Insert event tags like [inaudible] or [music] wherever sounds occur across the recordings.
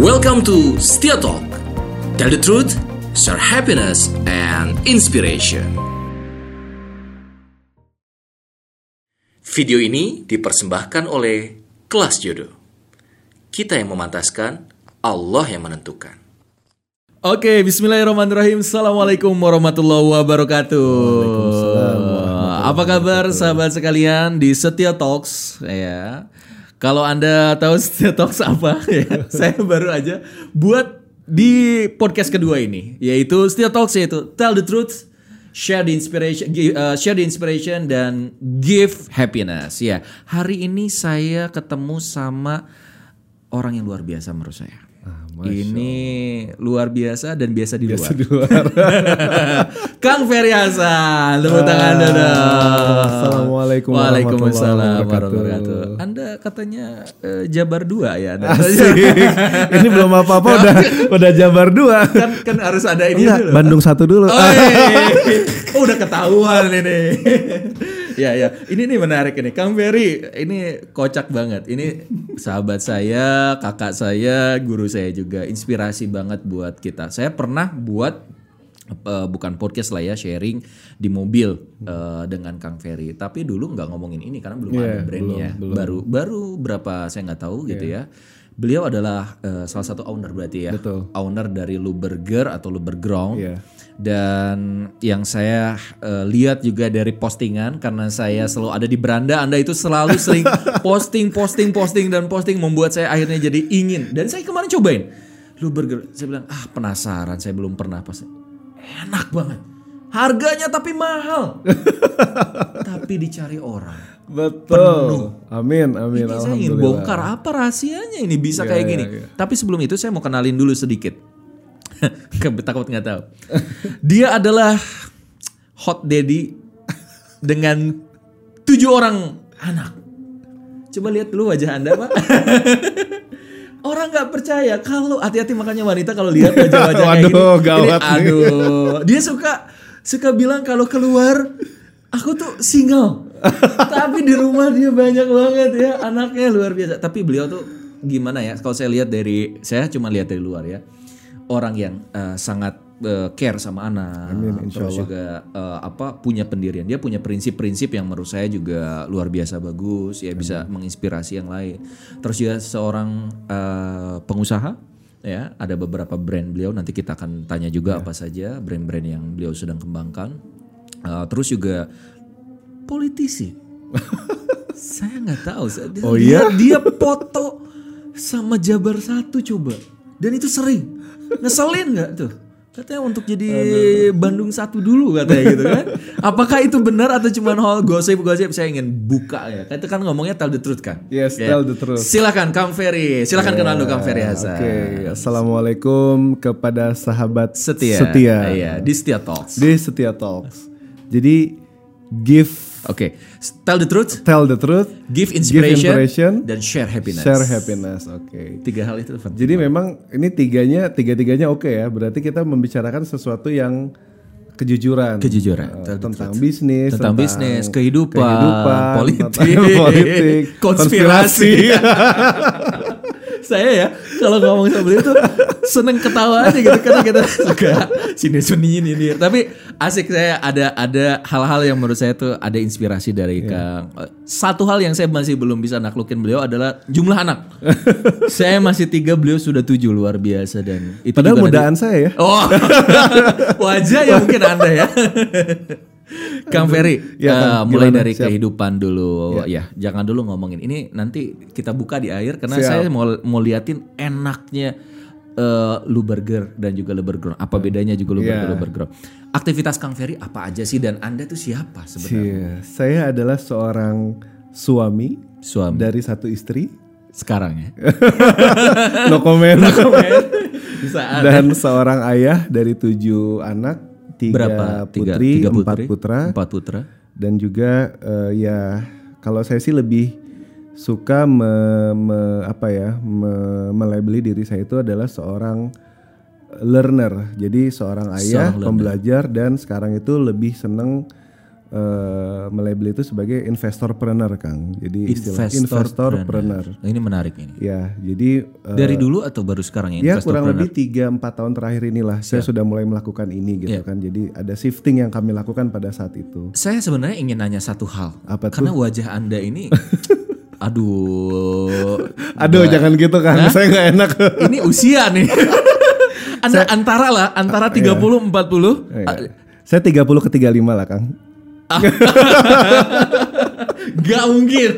Welcome to Setia Talk. Tell the truth, share happiness and inspiration. Video ini dipersembahkan oleh Kelas Jodoh. Kita yang memantaskan, Allah yang menentukan. Oke, Bismillahirrahmanirrahim. Assalamualaikum warahmatullahi wabarakatuh. Apa kabar sahabat sekalian di Setia Talks ya? Kalau anda tahu Talks apa [laughs] ya? Saya baru aja buat di podcast kedua ini, yaitu Talks yaitu Tell the Truth, Share the inspiration, uh, share the inspiration dan give happiness. Ya, hari ini saya ketemu sama orang yang luar biasa menurut saya. Ini luar biasa dan biasa di luar. di luar. [laughs] Kang Ferry Hasan, tepuk tangan dong. Assalamualaikum Waalaikumsalam warahmatullahi wabarakatuh. Anda katanya eh, Jabar 2 ya. Anda. Asik. [laughs] Ini belum apa-apa udah udah Jabar dua. kan kan harus ada ini Enggak, dulu. Bandung satu dulu. Oh, iya. [laughs] Oh, udah ketahuan ini. Ya ya, ini nih menarik ini. Kang Ferry ini kocak banget. Ini sahabat saya, kakak saya, guru saya juga inspirasi banget buat kita. Saya pernah buat eh, bukan podcast lah ya sharing di mobil eh, dengan Kang Ferry. Tapi dulu nggak ngomongin ini karena belum ada Iya, brandnya. belum, Baru baru berapa saya nggak tahu gitu ya. Beliau adalah eh, salah satu owner berarti ya. Betul. Owner dari Luberger atau Luberground. Iya. Dan yang saya eh, lihat juga dari postingan karena saya selalu ada di beranda, Anda itu selalu sering [laughs] posting, posting, posting dan posting membuat saya akhirnya jadi ingin. Dan saya kemarin cobain lu burger, saya bilang ah penasaran, saya belum pernah pas. Enak banget, harganya tapi mahal, [laughs] tapi dicari orang. Betul. Amin, amin. Ini saya ingin bongkar apa rahasianya ini bisa kayak Iya, gini. iya. Tapi sebelum itu saya mau kenalin dulu sedikit. [laughs] Takut nggak tahu. Dia adalah hot daddy dengan tujuh orang anak. Coba lihat dulu wajah anda pak. [laughs] Orang nggak percaya kalau hati-hati makanya wanita kalau lihat wajah-wajah kayak gini. Ini, gawat nih. aduh, dia suka suka bilang kalau keluar aku tuh single. Tapi di rumah dia banyak banget ya anaknya luar biasa. Tapi beliau tuh gimana ya? Kalau saya lihat dari saya cuma lihat dari luar ya. Orang yang eh, sangat eh, care sama anak, terus juga eh, apa punya pendirian. Dia punya prinsip-prinsip yang menurut saya juga luar biasa bagus. Ya bisa menginspirasi yang lain. Terus juga seorang eh, pengusaha ya ada beberapa brand beliau nanti kita akan tanya juga apa saja brand-brand yang beliau sedang kembangkan Uh, terus juga politisi. [laughs] Saya nggak tahu. Saya dia, Oh iya? dia foto sama Jabar satu coba. Dan itu sering. Ngeselin nggak tuh? Katanya untuk jadi Bandung satu dulu katanya gitu kan. Apakah itu benar atau cuma hal gosip-gosip? Saya ingin buka ya. Kan itu kan ngomongnya tell the truth kan? Yes, Ya. tell the truth. silakan Kang Ferry. Silakan kenal dulu Kang Ferry Hasan. Oke, assalamualaikum kepada sahabat setia. setia. Iya di Setia Talks. Di Setia Talks. Jadi give, oke tell the truth tell the truth, give inspiration, inspiration, dan share happiness share happiness. Oke. tiga hal itu penting Jadi memang ini tiganya, tiga-tiganya oke ya. Berarti kita membicarakan sesuatu yang kejujuran. Kejujuran, the tentang bisnis, tentang bisnis, kehidupan, kehidupan, politik, tentang politik, [laughs] konspirasi. [laughs] saya ya kalau ngomong seperti itu seneng ketawa aja gitu karena kita [laughs] suka sini sini ini ini. Tapi asik saya ada ada hal-hal yang menurut saya tuh ada inspirasi dari Kang. Satu hal yang saya masih belum bisa naklukin beliau adalah jumlah anak. [laughs] saya masih tiga, beliau sudah tujuh luar biasa dan itu Padahal nanti- mudaan saya ya. Oh, [laughs] wajah ya mungkin anda ya. Kang Ferry, Ya, eh, mulai Gimana? dari Siap. kehidupan dulu. Ya. jangan dulu ngomongin ini. Nanti kita buka di akhir karena Siap. saya mau mau liatin enaknya eh, lu burger dan juga lu burger. Apa bedanya juga lu burger, Ya. lu burger. Aktivitas Kang Ferry apa aja sih dan anda tuh siapa sebenarnya? Iya, Saya adalah seorang suami Suami dari satu istri. sekarang ya. [laughs] No comment. Saat Dan seorang ayah dari tujuh anak, tiga berapa? Tiga, putri, tiga empat putri, putra, empat putra. dan juga eh, ya kalau saya sih lebih suka me, me- apa ya me- melabeli diri saya itu adalah seorang learner. Jadi seorang ayah, Seorang learner. pembelajar dan sekarang itu lebih seneng eh, melabel itu sebagai investorpreneur Kang. Jadi istilah investorpreneur. Nah, ini menarik ini. Ya, jadi eh, Dari dulu atau baru sekarang ya ya investor kurang lebih 3 4 tahun terakhir inilah saya sudah mulai melakukan ini gitu kan. Jadi ada shifting yang kami lakukan pada saat itu. Saya sebenarnya ingin nanya satu hal. Apa tuh? Karena wajah Anda ini [laughs] aduh. Aduh, jangan gitu kan. Saya nggak enak. ini usia nih. [laughs] Anda antara lah, antara 30 40. Iya. Saya 30 ke 35 lah, Kang. [laughs] Gak mungkin.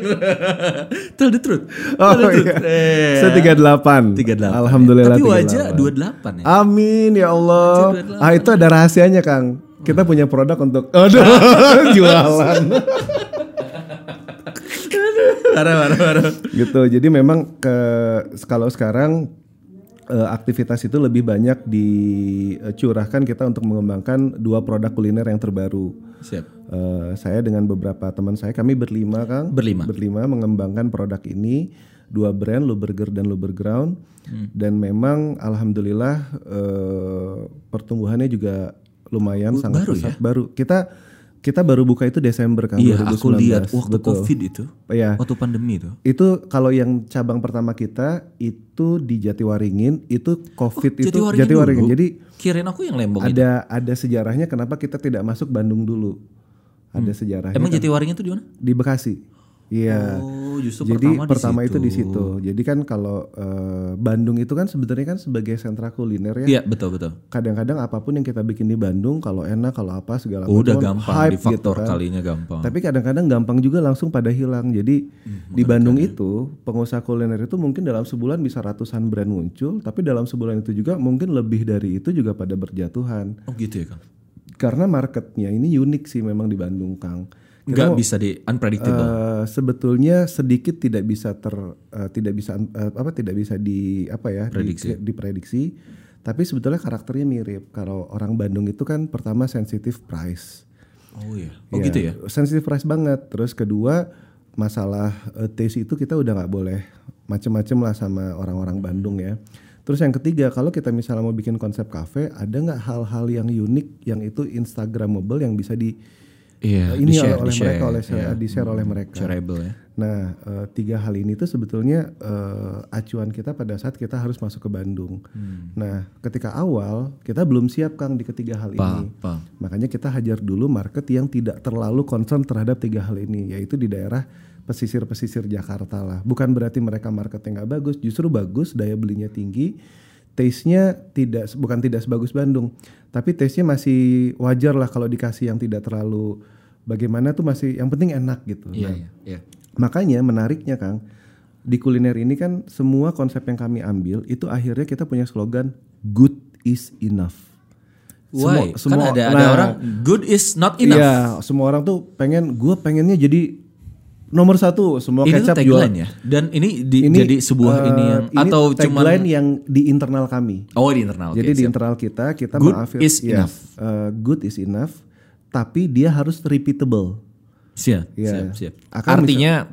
Tell the truth. Oh Tell the truth. iya. Eh, Saya 38. 38. Alhamdulillah Tapi wajah 28 38. ya. Amin ya Allah. Wajah 28. Ah itu ada rahasianya Kang. Kita punya produk untuk Aduh, [laughs] jualan. Parah, parah, parah. gitu. Jadi memang ke kalau sekarang eh, aktivitas itu lebih banyak dicurahkan kita untuk mengembangkan dua produk kuliner yang terbaru. Siap. Eh, saya dengan beberapa teman saya, kami berlima Kang, Berlima. berlima mengembangkan produk ini dua brand Luberger dan Luberground dan memang alhamdulillah eh, pertumbuhannya juga lumayan sangat baru pesat baru kita kita baru buka itu Desember kan Iya, aku 2019. lihat waktu Betul. Covid itu. Iya. Waktu pandemi itu. Itu kalau yang cabang pertama kita itu di Jatiwaringin itu Covid itu Jatiwaringin Jatiwaringin. dulu? Jadi Kirain aku yang Lembong itu. ada ada sejarahnya kenapa kita tidak masuk Bandung dulu. Ada sejarahnya Emang Jatiwaringin itu di mana? di Bekasi. Iya. Oh, justru Jadi pertama, pertama, di itu di situ. Jadi kan kalau eh, Bandung itu kan sebenarnya kan sebagai sentra kuliner ya. Iya, betul betul. Kadang-kadang apa pun yang kita bikin di Bandung kalau enak kalau apa segala Udah macam, gampang hype di faktor gitu kan. kalinya gampang. Tapi kadang-kadang gampang juga langsung pada hilang. Jadi Hmm, di Bandung itu pengusaha kuliner itu mungkin dalam sebulan bisa ratusan brand muncul, tapi dalam sebulan itu juga mungkin lebih dari itu juga pada berjatuhan. Oh gitu ya, Kang. Karena marketnya ini unik sih memang di Bandung, Kang. Nggak bisa di unpredictable. Eh, sebetulnya sedikit tidak bisa ter eh, tidak bisa eh, apa tidak bisa di apa ya di- Prediksi. diprediksi tapi sebetulnya karakternya mirip kalau orang Bandung itu kan pertama sensitif price oh iya. Oh gitu ya. sensitif price banget terus kedua masalah eh, taste itu kita udah nggak boleh macem-macem lah sama orang-orang Bandung ya terus yang ketiga kalau kita misalnya mau bikin konsep cafe ada nggak hal-hal yang unik yang itu instagramable yang bisa di Iya, ini di-share, oleh di-share, mereka oleh iya. saya di share oleh mereka Shareable ya. Nah, eh, tiga hal ini tuh sebetulnya eh, acuan kita pada saat kita harus masuk ke Bandung. Hmm. Nah, ketika awal kita belum siap Kang di ketiga hal Paham, ini. paham. Makanya kita hajar dulu market yang tidak terlalu concern terhadap tiga hal ini, yaitu di daerah pesisir-pesisir Jakarta lah. Bukan berarti mereka marketnya nggak bagus, justru bagus, daya belinya tinggi, taste-nya tidak bukan tidak sebagus Bandung, tapi taste-nya masih wajar lah kalau dikasih yang tidak terlalu bagaimana tuh masih yang penting enak gitu. Iya, Nah, iya, iya. Makanya menariknya Kang, di kuliner ini kan semua konsep yang kami ambil itu akhirnya kita punya slogan good is enough. Why? Semua- semua- kan ada ada nah, orang good is not enough. Iya, semua orang tuh pengen gue pengennya jadi nomor satu semua ini kecap jual. ya. Dan ini, di- jadi sebuah eh, ini yang atau cuman tagline yang di internal kami. Oh di internal. Jadi oke, di siap. internal kita kita Good mengafir- is yes, enough. eh, good is enough, tapi dia harus repeatable. Siap, Iya. siap, siap. Akan Artinya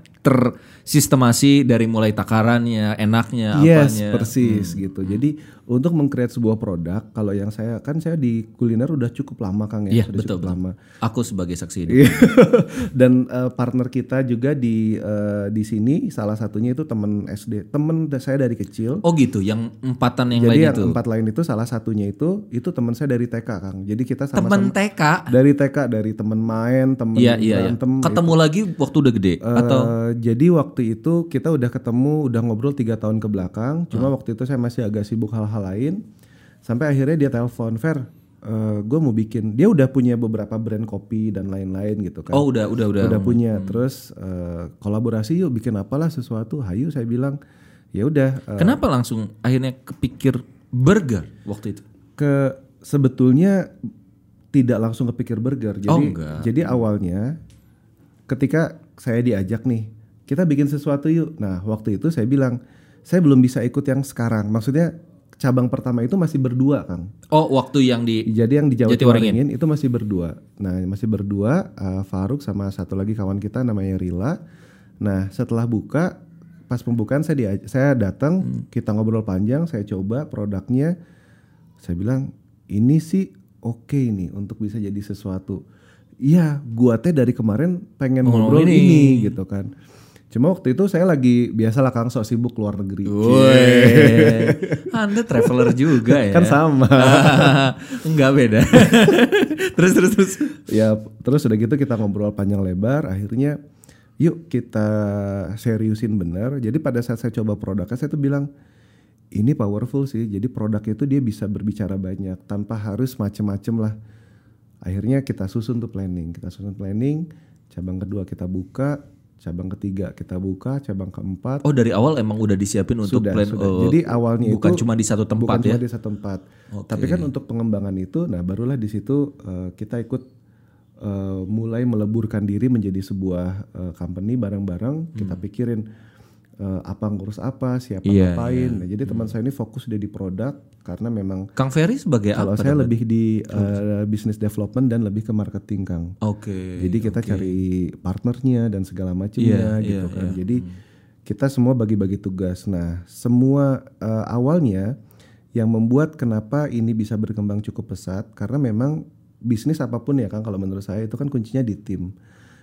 tersistemasi dari mulai takarannya, enaknya, Yes, apanya. persis gitu. Jadi untuk mengcreate sebuah produk, kalau yang saya kan saya di kuliner udah cukup lama Kang ya, Iya, sudah betul, cukup betul. lama. Aku sebagai saksi ini. Iya. [laughs] Dan eh, partner kita juga di eh, di sini salah satunya itu teman SD, teman saya dari kecil. Oh gitu, yang empatan yang Jadi lain yang itu. empat lain itu salah satunya itu itu teman saya dari TK Kang. Jadi kita sama-sama TK. dari TK dari teman main, teman iya, iya. berantem. Ketemu lagi waktu udah gede atau Eh, jadi waktu itu kita udah ketemu, udah ngobrol tiga tahun ke belakang. Cuma Hmm. waktu itu saya masih agak sibuk hal-hal lain. Sampai akhirnya dia telepon, Fer, gue mau bikin. Dia udah punya beberapa brand kopi dan lain-lain gitu kan. Oh, udah udah udah. udah punya. Terus eh, kolaborasi yuk bikin apalah sesuatu. Hayu saya bilang, ya udah. eh, Kenapa langsung akhirnya kepikir burger waktu itu? ke sebetulnya tidak langsung kepikir burger. Jadi Oh, enggak. jadi awalnya ketika saya diajak nih, kita bikin sesuatu yuk. Nah, waktu itu saya bilang, saya belum bisa ikut yang sekarang. Maksudnya cabang pertama itu masih berdua, Kang. Oh, waktu yang di Jadi yang di Jawa. Waringin itu masih berdua. Nah, masih berdua uh, Faruk sama satu lagi kawan kita namanya Rila. Nah, setelah buka pas pembukaan saya diaj- saya datang, Hmm. kita ngobrol panjang, saya coba produknya. Saya bilang, "Ini sih oke nih untuk bisa jadi sesuatu iya gua teh dari kemarin pengen Ngomong ngobrol ini." ini. gitu kan. Cuma waktu itu saya lagi biasalah Kang sok sibuk luar negeri. Woi, Anda traveler juga [laughs] ya? Kan sama. [laughs] Enggak beda. [laughs] terus terus terus. ya terus udah gitu kita ngobrol panjang lebar akhirnya yuk kita seriusin bener jadi pada saat saya coba produknya saya tuh bilang ini powerful sih jadi produk itu dia bisa berbicara banyak tanpa harus macem-macem lah akhirnya kita susun tuh planning kita susun planning cabang kedua kita buka cabang ketiga kita buka cabang keempat Oh dari awal emang udah disiapin untuk sudah, plan. sudah. oh, Jadi awalnya bukan itu cuma di satu tempat bukan ya? cuma di satu tempat. Tapi kan untuk pengembangan itu, nah barulah di situ eh, kita ikut eh, mulai meleburkan diri menjadi sebuah eh, company bareng-bareng. Kita pikirin eh, apa ngurus apa, siapa Hmm. Iya, Hmm. ngapain. Nah, jadi teman saya ini fokus dia di produk karena memang Kang Ferry sebagai kalau apa? saya lebih di eh, business development dan lebih ke marketing, Kang. Oke. Jadi kita cari partnernya dan segala macamnya Iya, gitu iya, kan. Jadi kita semua bagi-bagi tugas. Nah, semua eh, awalnya yang membuat kenapa ini bisa berkembang cukup pesat karena memang bisnis apa pun ya Kang kalau menurut saya itu kan kuncinya di tim.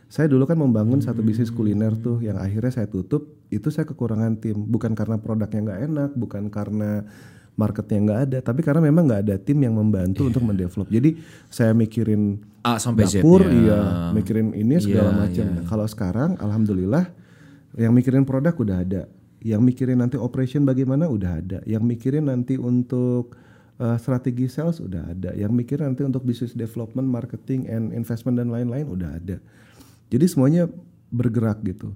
Saya dulu kan membangun satu bisnis kuliner tuh yang akhirnya saya tutup itu saya kekurangan tim. Bukan karena produknya nggak enak, bukan karena marketnya nggak ada, tapi karena memang nggak ada tim yang membantu untuk mendevelop. Jadi saya mikirin A sampai Z. dapur ya. iya mikirin ini segala Iya, macam Nah, kalau sekarang alhamdulillah yang mikirin produk udah ada. Yang mikirin nanti operation bagaimana udah ada. Yang mikirin nanti untuk uh, strategi sales udah ada. Yang mikirin nanti untuk business development marketing and investment dan lain-lain udah ada jadi semuanya bergerak gitu.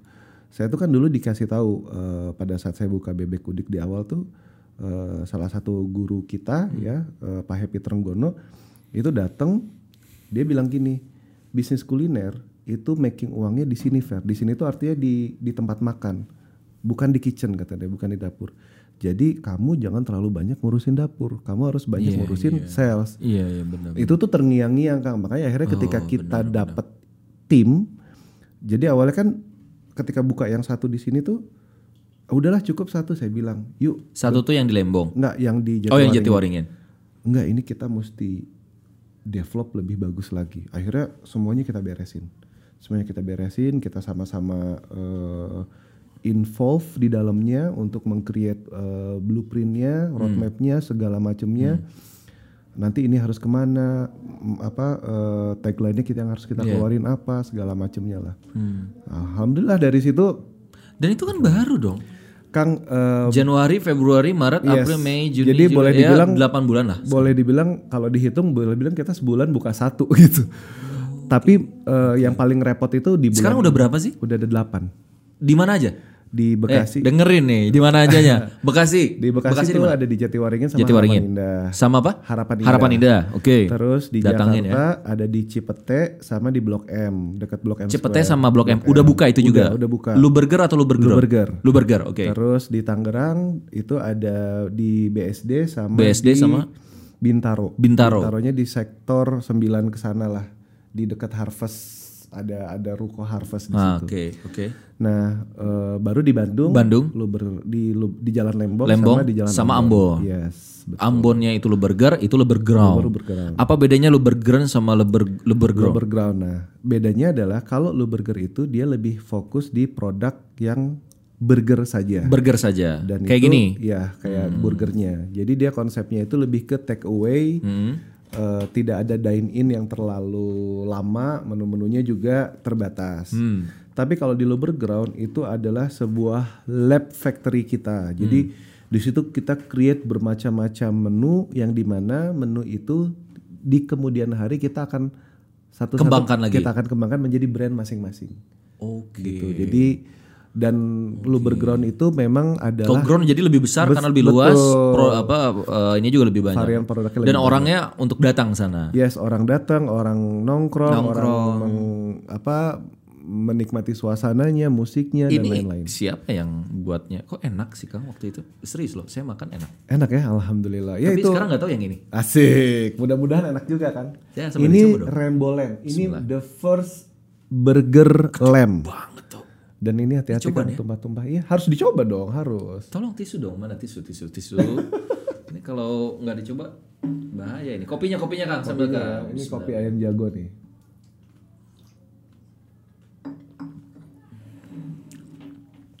Saya tuh kan dulu dikasih tahu uh, pada saat saya buka bebek kudik di awal tuh uh, salah satu guru kita ya uh, Pak Happy Trenggono itu datang dia bilang gini bisnis kuliner itu making uangnya di sini fair di sini tuh artinya di di tempat makan bukan di kitchen kata dia bukan di dapur. Jadi kamu jangan terlalu banyak ngurusin dapur. Kamu harus banyak ngurusin sales. Iya iya benar. itu tuh terngiang-ngiang kang. Makanya akhirnya ketika kita dapat tim jadi awalnya kan ketika buka yang satu di sini tuh udahlah cukup satu saya bilang yuk Satu tuh yang di Lembong. nggak yang di Oh yang Jatiwaringin. Jatiwaringin. Enggak, ini kita mesti develop lebih bagus lagi. Akhirnya semuanya kita beresin. Semuanya kita beresin, kita sama-sama eh, involve di dalamnya untuk meng-create eh, blueprintnya, roadmapnya, segala macamnya. Nanti ini harus ke mana, apa eh, tagline-nya kita yang harus kita keluarin apa, segala macamnya lah. Alhamdulillah dari situ, Dan itu kan baru dong. Kang eh, Januari, Februari, Maret, Yes. April, Mei, Juni, Jadi Juli, boleh ya, dibilang- 8 bulan lah. boleh dibilang kalau dihitung boleh bilang kita sebulan buka satu [laughs] gitu. Tapi eh, yang paling repot itu di bulan Sekarang udah berapa sih? udah ada delapan Di mana aja? Di Bekasi. Eh, dengerin nih, di mana ajanya? [laughs] Bekasi. di Bekasi, di itu ada di Jatiwaringin sama Jatiwaringin. Harapan Indah. Sama apa? Harapan Indah. Harapan Indah. Oke. Terus di Datangin ya. Jakarta ada di Cipete sama di Blok M, dekat Blok M. Cepetnya Square. sama Blok M. Udah buka itu juga. Udah, udah buka. Lu burger atau lu burger? Lu burger. Lu burger, oke. Terus di Tangerang itu ada di BSD sama BSD di sama? Bintaro. Bintaro. Bintaronya di sektor 9 ke sana lah. Di dekat Harvest ada ada ruko Harvest di Ah, situ. Oke, oke. Nah, eh, baru di Bandung. Bandung. Lu ber, di lu- di Jalan Lembong, Lembong sama di Jalan sama Ambon. Yes. betul. Ambonnya itu lu burger, itu lu burground. Baru bergerak. Apa bedanya lu burgeran sama lu ber lu burground? Overground. Nah, bedanya adalah kalau lu burger itu dia lebih fokus di produk yang burger saja. Burger saja. Dan Kayak itu, gini. Ya, kayak burgernya. Jadi dia konsepnya itu lebih ke take away. Hmm. Eh, tidak ada dine in yang terlalu lama, menu-menunya juga terbatas. Hmm. Tapi kalau di Ground itu adalah sebuah lab factory kita. Jadi Hmm. di situ kita create bermacam-macam menu yang di mana menu itu di kemudian hari kita akan satu Kembangkan lagi. kita akan kembangkan menjadi brand masing-masing. Oke. Gitu. Jadi dan Ground itu memang adalah ground jadi lebih besar Bes- karena lebih betul. luas, pro, apa eh, ini juga lebih banyak. varian produknya Dan lebih orangnya untuk datang sana. Yes, orang datang, orang nongkrong, orang Nongkrong. meng- apa menikmati suasananya, musiknya dan Ini lain-lain. siapa yang buatnya? Kok enak sih Kang waktu itu? Serius loh, saya makan enak. Enak ya, alhamdulillah. Ya Tapi itu sekarang nggak tahu yang ini. asik. Mudah-mudahan enak juga kan. Ya, ini Lamb. Ini the first burger lamb. Banget tuh. Dan ini hati-hati kan tumpah-tumpah. Iya, harus dicoba dong, harus. Tolong tisu dong, mana tisu, tisu, tisu. [laughs] ini kalau nggak dicoba bahaya ini. Kopinya, kopinya kan. sambil kan. Ini kopi ayam jago nih.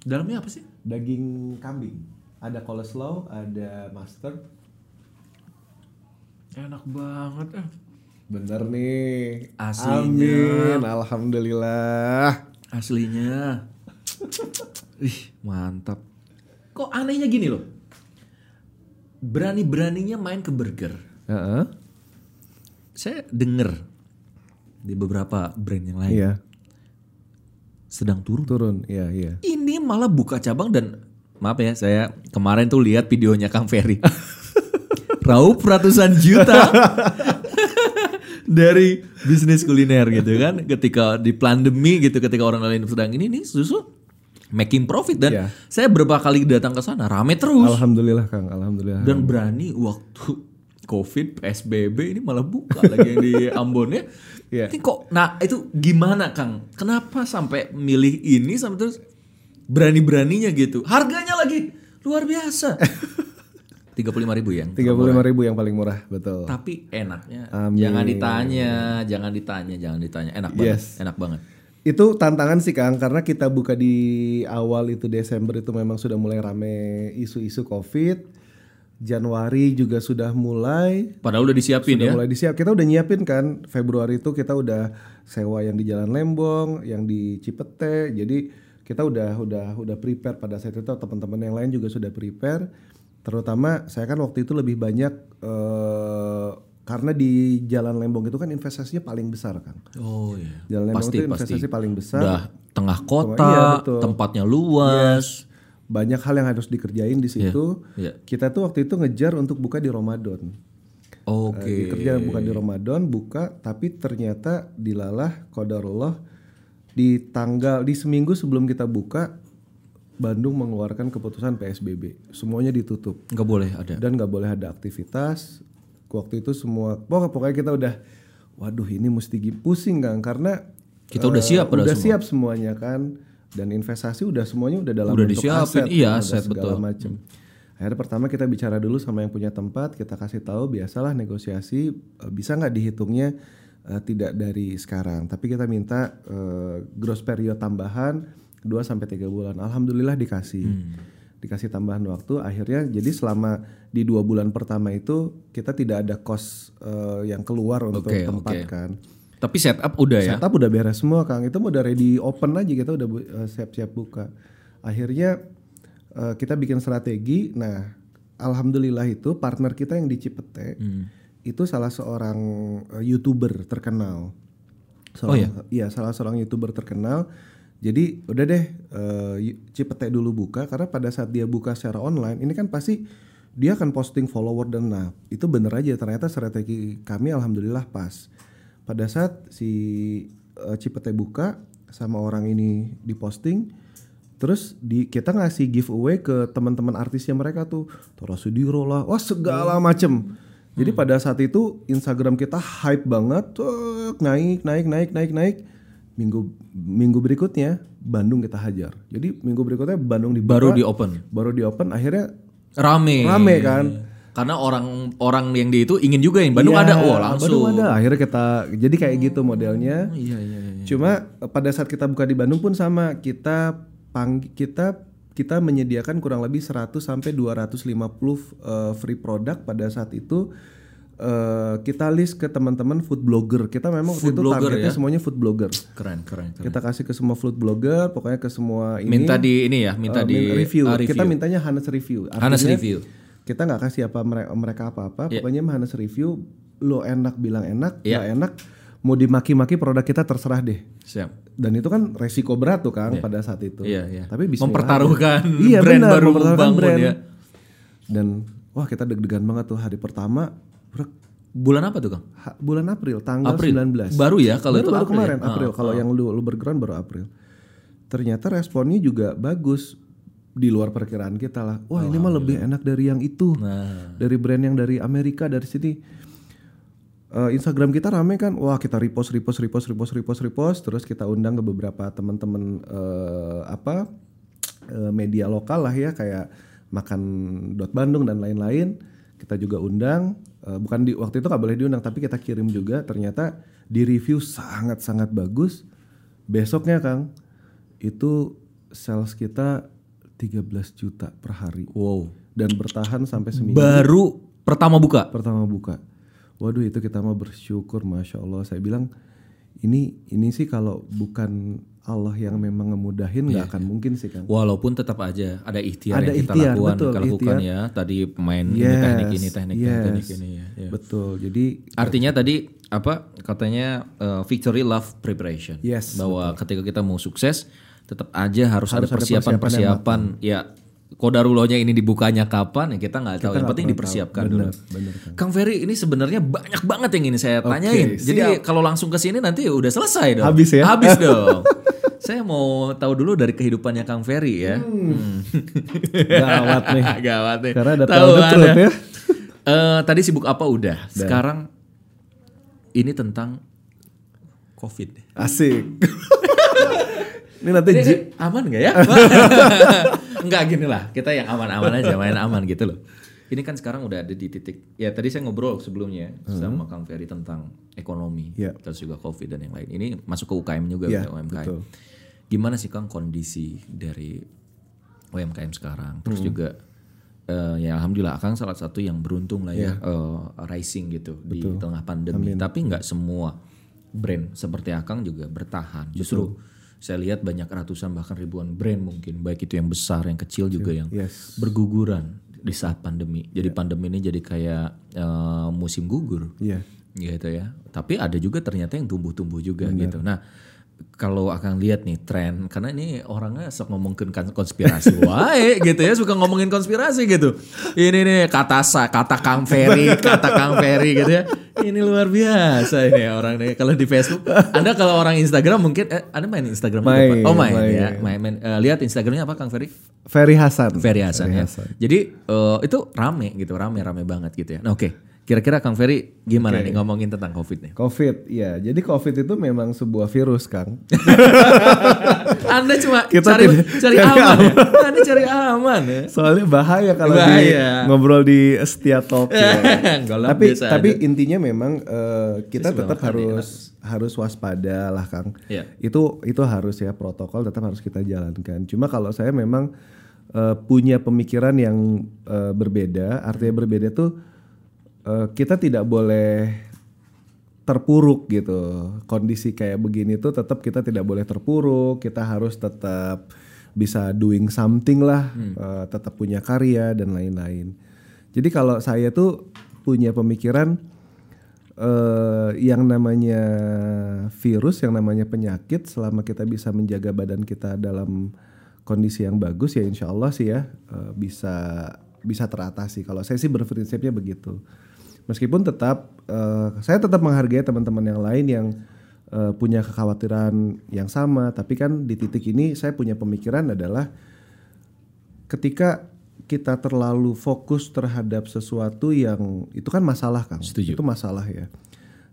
Dalamnya apa sih? Daging kambing. Ada coleslaw, ada mustard. Enak banget eh. Bener nih. Aslinya. Amin. Alhamdulillah. Aslinya. Ih, mantap. Kok anehnya gini loh. Berani-beraninya main ke burger. Heeh. Saya denger di beberapa brand yang lain Iya. sedang turun. Turun. Iya, iya. Ini malah buka cabang dan maaf ya, saya kemarin tuh lihat videonya Kang Ferry. [laughs] Raup ratusan juta dari bisnis kuliner gitu kan. Ketika di pandemi gitu, ketika orang lain sedang ini nih susu making profit dan Iya. saya berapa kali datang ke sana rame terus Alhamdulillah Kang, alhamdulillah. dan berani waktu [laughs] COVID PSBB ini malah buka lagi yang di [laughs] Ambon ya. Iya. Ini kok nah itu gimana Kang? Kenapa sampai milih ini sampai terus berani-beraninya gitu? Harganya lagi luar biasa. 35.000 ribu ya. Tiga puluh ribu yang paling murah, betul. Tapi enaknya Amin. jangan ditanya, jangan ditanya, jangan ditanya. Enak banget, Yes. enak banget. Itu tantangan sih Kang, karena kita buka di awal itu Desember itu memang sudah mulai rame isu-isu COVID. Januari juga sudah mulai, Padahal udah disiapin sudah ya. mulai disiap. Kita udah nyiapin kan, Februari itu kita udah sewa yang di Jalan Lembong, yang di Cipete. Jadi kita udah udah udah prepare pada saat itu. Teman-teman yang lain juga sudah prepare. Terutama saya kan waktu itu lebih banyak eh, karena di Jalan Lembong itu kan investasinya paling besar kan. Oh iya. Jalan Lembong Pasti, itu investasi pasti. paling besar. Udah tengah kota, Iya, betul. tempatnya luas. Banyak hal yang harus dikerjain di situ. iya. Kita tuh waktu itu ngejar untuk buka di Ramadan. Oke. Eh, Kerja bukan di Ramadan, buka tapi ternyata dilalah qadarullah di tanggal di seminggu sebelum kita buka Bandung mengeluarkan keputusan PSBB. Semuanya ditutup Nggak boleh ada. dan nggak boleh ada aktivitas. Waktu itu semua pokoknya, pokoknya kita udah waduh ini mesti pusing Kang karena Kita udah eh, siap udah semua. siap semuanya kan dan investasi udah semuanya udah dalam Udah bentuk disiapin, aset, iya, kan, aset, segala betul. macem. Akhirnya pertama kita bicara dulu sama yang punya tempat, kita kasih tahu biasalah negosiasi eh, bisa nggak dihitungnya eh, tidak dari sekarang, tapi kita minta eh, gross period tambahan 2 sampai 3 bulan. Alhamdulillah dikasih. Hmm. Dikasih tambahan waktu akhirnya jadi selama di dua bulan pertama itu kita tidak ada cost eh, yang keluar untuk Oke, tempat oke. kan. Tapi setup udah ya. Setup udah beres semua Kang. Itu udah ready open aja kita udah bu- eh, siap-siap buka. Akhirnya eh, kita bikin strategi. Nah, alhamdulillah itu partner kita yang di Cipete Hmm. itu salah seorang eh, youtuber terkenal. Oh, ya? Seorang- Iya, salah seorang youtuber terkenal. Jadi udah deh eh, y- Cipete dulu buka karena pada saat dia buka secara online ini kan pasti dia akan posting follower dan nah itu bener aja. Ternyata strategi kami alhamdulillah pas. Pada saat si eh, Cipete buka sama orang ini diposting terus di kita ngasih giveaway ke teman-teman artisnya mereka tuh. Tora Sudiro lah wah segala macem. Jadi pada saat itu Instagram kita hype banget tuh naik naik naik naik naik minggu minggu berikutnya Bandung kita hajar jadi minggu berikutnya Bandung dibuka Baru di open. baru di open akhirnya Rame. Rame kan. Karena orang orang yang di itu ingin juga yang Bandung Iya, ada, oh langsung. Bandung ada akhirnya kita jadi kayak gitu modelnya Iya iya iya. Cuma eh, pada saat kita buka di Bandung pun sama kita pang kita kita menyediakan kurang lebih 100 sampai 250 eh, free product pada saat itu eh, kita list ke teman-teman food blogger. Kita memang waktu Food itu blogger targetnya ya? semuanya food blogger. Keren keren keren. Kita kasih ke semua food blogger, pokoknya ke semua ini Minta di ini ya, minta eh, di review. ah, Kita mintanya Hanes review. Hanes review. Kita nggak kasih apa mere- mereka apa-apa, Iya. pokoknya Hanes review. Lo enak bilang enak, nggak enak mau dimaki-maki produk kita terserah deh Siap. dan itu kan resiko berat tuh Kang pada saat itu. Iya, iya. Tapi bismillah. Mempertaruhkan iya, brand benar, baru mempertaruhkan brand. ya. Dan wah kita deg-degan banget tuh hari pertama Bulan apa tuh, Kang? ha- bulan April tanggal April. 19. Baru ya kalau baru, itu baru April ya? kemarin April. Kalau yang lu lu bergerak baru April. Ternyata responnya juga bagus di luar perkiraan kita lah. Wah, ini mah lebih enak dari yang itu. Nah, Dari brand yang dari Amerika dari sini. Eh, Instagram kita rame kan, wah kita repost, repost, repost, repost, repost, repost, terus kita undang ke beberapa teman-teman eh, apa eh, media lokal lah ya kayak makan dot Bandung dan lain-lain. Kita juga undang, eh, bukan di waktu itu nggak boleh diundang, tapi kita kirim juga. Ternyata di review sangat-sangat bagus. Besoknya Kang, itu sales kita 13 juta per hari Wow. dan bertahan sampai seminggu Baru pertama buka. pertama buka. Waduh itu kita mah bersyukur, masya Allah. Saya bilang ini ini sih kalau bukan Allah yang memang ngemudahin nggak akan mungkin sih kan. Walaupun tetap aja ada ikhtiar Ada yang kita ikhtiar, lakukan, betul, kita lakukan ikhtiar. ya. Tadi ini Yes, teknik ini, teknik ini, yes. teknik ini ya. ya. Betul. Jadi Artinya tadi apa katanya uh, victory love preparation. Yes, Bahwa ketika kita mau sukses tetap aja harus, ada Harus ada persiapan-persiapan ya kodarulohnya ini dibukanya kapan ya kita nggak tahu. Yang penting dipersiapkan dulu. bener Kang Ferry ini sebenarnya banyak banget yang ini saya tanyain. Jadi kalau langsung ke sini nanti udah selesai dong. Habis ya? Habis dong. [laughs] saya mau tahu dulu dari kehidupannya Kang Ferry ya. Hmm. gawat nih. [laughs] Gawat nih. Karena ada Tahu Anda. ya. Eh, tadi sibuk apa udah. Sekarang ini tentang COVID. Asik. [laughs] ini nanti Ini aman nggak ya? [laughs] Enggak gini lah, kita yang aman-aman aja, main aman gitu loh. Ini kan sekarang udah ada di titik. Ya tadi saya ngobrol sebelumnya sama Kang Ferry tentang ekonomi, Ya. terus juga COVID dan yang lain. Ini masuk ke UKM juga, ke UMKM. betul. Gimana sih Kang kondisi dari UMKM sekarang? Terus juga eh, ya alhamdulillah Kang salah satu yang beruntung lah ya, eh, rising gitu di tengah pandemi. Tapi nggak semua brand seperti Akang juga bertahan. Justru saya lihat banyak ratusan bahkan ribuan brand mungkin baik itu yang besar yang kecil juga yang Yes. berguguran di saat pandemi. Jadi pandemi ini jadi kayak eh, musim gugur Iya. gitu ya. Tapi ada juga ternyata yang tumbuh-tumbuh juga gitu. Nah, kalau akan lihat nih tren karena ini orangnya sok ngomongin kan- konspirasi wae gitu ya suka ngomongin konspirasi gitu. Ini nih kata sa, kata Kang Ferry, [laughs] kata Kang Ferry gitu ya. Ini luar biasa ini orang nih kalau di Facebook. Anda kalau orang Instagram mungkin eh, Anda main Instagram Main, Pak? Oh main, main. ya. Main, main. Eh, lihat Instagramnya apa Kang Ferry? Ferry Hasan. Ferry Hasan ya. Jadi eh, itu rame gitu, rame rame banget gitu ya. Nah, oke. Kira-kira Kang Ferry gimana nih ngomongin tentang Covid nih? Covid, ya. Jadi Covid itu memang sebuah virus, Kang. [laughs] Anda cuma Kita cari tidak- cari cari aman ya. [laughs] Anda cari aman ya. Soalnya bahaya kalau Bahaya. di ngobrol di Setia Talk. ya. [laughs] Tapi tapi intinya memang eh, kita Saya tetap harus harus waspada lah, Kang. Iya. Itu itu harus ya protokol tetap harus kita jalankan. Cuma kalau saya memang eh, punya pemikiran yang eh, berbeda, artinya berbeda tuh eh, kita tidak boleh terpuruk gitu. Kondisi kayak begini tuh tetap kita tidak boleh terpuruk, kita harus tetap bisa doing something lah, eh, tetap punya karya dan lain-lain. Jadi kalau saya tuh punya pemikiran eh, yang namanya virus, yang namanya penyakit, selama kita bisa menjaga badan kita dalam kondisi yang bagus ya insya Allah sih ya eh, bisa bisa teratasi. Kalau saya sih berprinsipnya begitu. Meskipun tetap eh, saya tetap menghargai teman-teman yang lain yang eh, punya kekhawatiran yang sama, tapi kan di titik ini saya punya pemikiran adalah ketika kita terlalu fokus terhadap sesuatu yang itu kan masalah Kang. Setuju. Itu masalah ya.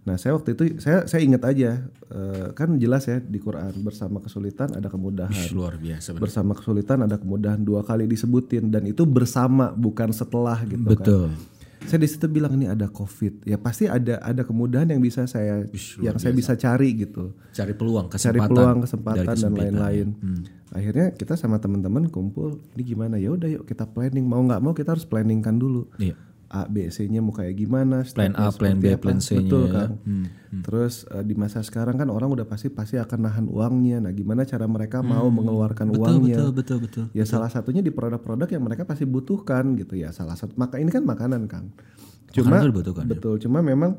Nah, saya waktu itu saya saya ingat aja eh, kan jelas ya di Quran bersama kesulitan ada kemudahan. Ih, luar biasa bener. Bersama kesulitan ada kemudahan dua kali disebutin dan itu bersama bukan setelah gitu kan Betul. Saya di situ bilang ini ada covid ya pasti ada ada kemudahan yang bisa saya yang saya bisa cari gitu Cari peluang, cari kesempatan. peluang dari kesempatan dan kesempitan, lain-lain ya. Hmm. akhirnya kita sama teman-teman kumpul ini gimana ya udah yuk kita planning mau nggak mau kita harus planningkan dulu Iya. A B C nya mau kayak gimana Plan A, plan B, apa. plan C-nya betul ya. kan terus eh, di masa sekarang kan orang udah pasti pasti akan nahan uangnya nah gimana cara mereka mau mengeluarkan uangnya Hmm. Betul, betul, betul. Ya salah satunya di produk-produk yang mereka pasti butuhkan gitu ya. Salah satu maka ini kan makanan Kang. Cuma Makanan dibutuhkan, ya. betul. Cuma memang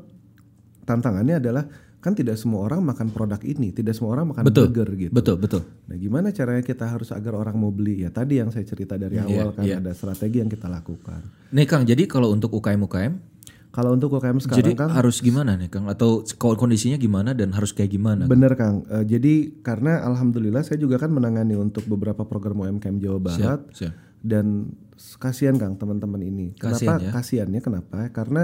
tantangannya adalah kan tidak semua orang makan produk ini, tidak semua orang makan Betul. burger gitu. Betul, betul. Nah, gimana caranya kita harus agar orang mau beli? Ya tadi yang saya cerita dari awal kan iya. ada strategi yang kita lakukan. Nih Kang, jadi kalau untuk UKM-UKM, Kalau untuk UKM sekarang jadi Kang harus gimana nih Kang? Atau kondisinya gimana dan harus kayak gimana? Bener Kang, Eh, jadi karena alhamdulillah saya juga kan menangani untuk beberapa program UMKM Jawa Barat Siap. dan s- kasihan Kang teman-teman ini. Kasihan Kenapa ya? kasihannya? Kenapa? Karena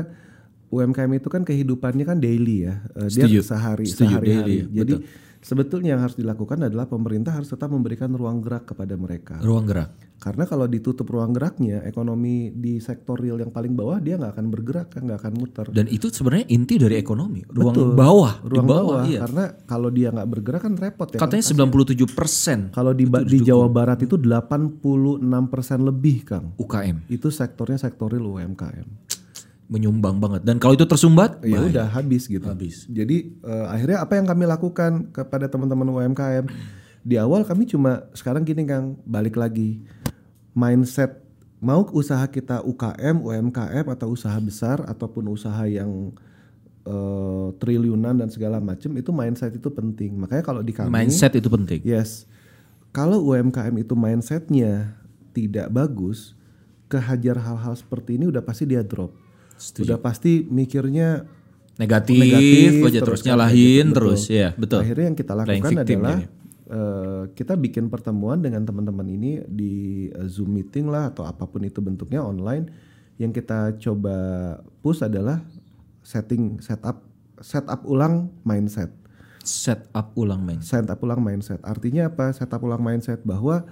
UMKM itu kan kehidupannya kan daily ya, Eh, dia Setuju. sehari Setuju, sehari-hari. daily, Jadi Sebetulnya yang harus dilakukan adalah pemerintah harus tetap memberikan ruang gerak kepada mereka. Ruang gerak. Karena kalau ditutup ruang geraknya, ekonomi di sektor real yang paling bawah dia nggak akan bergerak, kan, nggak akan muter. Dan itu sebenarnya inti dari ekonomi. Ruang Betul. bawah, ruang di bawah, bawah, iya. karena kalau dia nggak bergerak kan repot ya. Katanya 97 persen Kalau di di Jawa Barat itu 86% lebih, Kang. UKM Itu sektornya sektor real UMKM. Menyumbang banget. Dan kalau itu tersumbat, Ya bahaya. udah habis gitu. Habis. Jadi eh, akhirnya apa yang kami lakukan kepada teman-teman UMKM di awal kami cuma sekarang gini Kang balik lagi mindset mau usaha kita UKM, UMKM atau usaha besar ataupun usaha yang eh, triliunan dan segala macam itu mindset itu penting. Makanya kalau di kami mindset itu penting. Yes. Kalau UMKM itu mindsetnya tidak bagus, kehajar hal-hal seperti ini udah pasti dia drop. Udah pasti mikirnya Negatif, negatif, aja terus, nyalahin betul. terus, ya betul. Akhirnya yang kita lakukan adalah eh, kita bikin pertemuan dengan teman-teman ini di eh, Zoom meeting lah atau apa pun itu bentuknya online. Yang kita coba push adalah setting setup setup ulang mindset. Setup ulang mindset. Setup ulang mindset. Artinya apa? Setup ulang mindset bahwa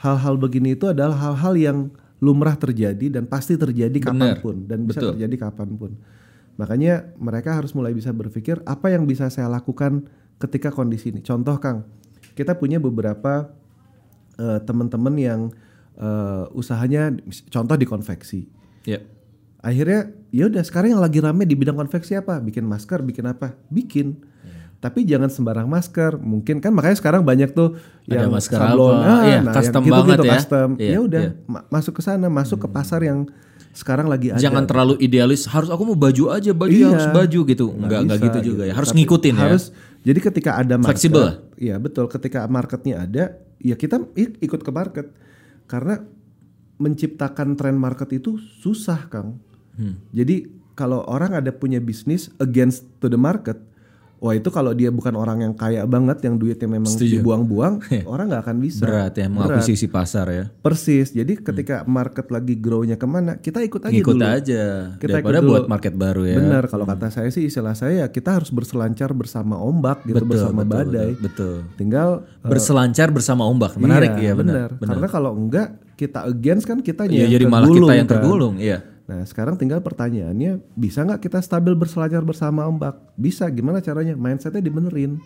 hal-hal begini itu adalah hal-hal yang lumrah terjadi dan pasti terjadi Benar. kapan pun dan bisa Betul. terjadi kapan pun. Makanya mereka harus mulai bisa berpikir apa yang bisa saya lakukan ketika kondisi ini. Contoh Kang, kita punya beberapa eh, teman-teman yang eh, usahanya contoh di konveksi. Ya. Akhirnya ya udah sekarang yang lagi rame di bidang konveksi apa? Bikin masker, bikin apa? Bikin. Tapi jangan sembarang masker. Mungkin kan makanya sekarang banyak tuh Ada yang masker sablon, apa, ah, iya, nah, custom yang gitu-gitu banget ya. custom. Iya, ya udah iya. ma- masuk ke sana, masuk ke pasar yang sekarang lagi ada. Jangan terlalu idealis. Harus aku mau baju aja, baju Iya. harus baju gitu. Enggak enggak gitu juga ya. Harus Tapi ngikutin ya. Harus jadi ketika ada market, Fleksibel. Iya betul. Ketika marketnya ada, ya kita ikut ke market. Karena menciptakan tren market itu susah, Kang. Hmm. Jadi kalau orang ada punya bisnis against to the market, wah itu kalau dia bukan orang yang kaya banget, yang duitnya memang Setuju. dibuang-buang, [laughs] orang nggak akan bisa. Berat ya mengakuisisi pasar ya. Persis. Jadi ketika market lagi grow-nya ke mana, kita ikut aja Ngikut dulu. aja. Kita Daripada ikut dulu. buat market baru ya. Benar, kalau kata saya sih istilah saya ya kita harus berselancar bersama ombak gitu, Betul, bersama betul, badai. betul, betul. Tinggal Berselancar bersama ombak. Menarik ya, benar. Karena kalau enggak kita against kan kita Iya, yang jadi malah kita tergulung, yang kan. tergulung, iya. Nah, sekarang tinggal pertanyaannya, bisa nggak kita stabil berselancar bersama ombak? Bisa, gimana caranya? Mindsetnya dibenerin.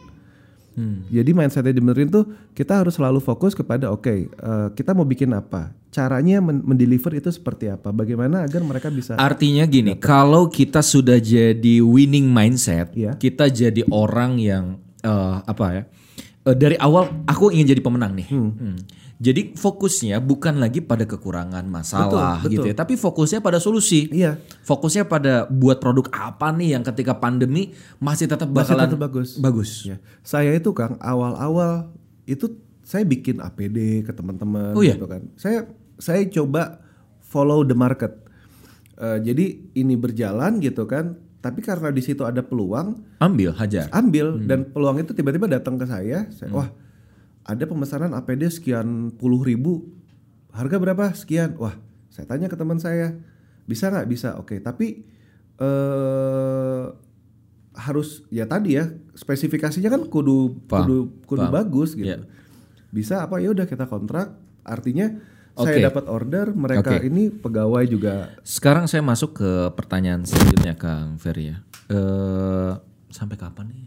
Hmm. Jadi mindsetnya dibenerin tuh kita harus selalu fokus kepada oke eh, kita mau bikin apa, caranya men- mendeliver itu seperti apa, bagaimana agar mereka bisa Artinya gini, kalau kita sudah jadi winning mindset, Iya. kita jadi orang yang eh, apa ya? Eh, dari awal aku ingin jadi pemenang nih. Hmm. Jadi fokusnya bukan lagi pada kekurangan masalah Betul, gitu ya, tapi fokusnya pada solusi. Iya. Fokusnya pada buat produk apa nih yang ketika pandemi masih tetap Masih bakalan tetap bagus. Bagus. Ya. Saya itu Kang awal-awal itu saya bikin APD ke teman-teman Oh, iya? gitu kan. Saya saya coba follow the market. Eh, jadi ini berjalan gitu kan. Tapi karena di situ ada peluang, Ambil, hajar. ambil Hmm. dan peluang itu tiba-tiba datang ke saya. Saya, wah ada pemesanan APD sekian puluh ribu, harga berapa? Sekian. Wah saya tanya ke teman saya, bisa nggak? Bisa. Oke. Tapi eh harus ya tadi ya spesifikasinya kan kudu Paham, kudu kudu paham. bagus gitu. Iya. Bisa apa ya udah kita kontrak. Artinya Oke. saya dapat order, mereka Oke. ini pegawai juga Sekarang saya masuk ke pertanyaan selanjutnya Kang Ferry ya. Eh, sampai kapan nih?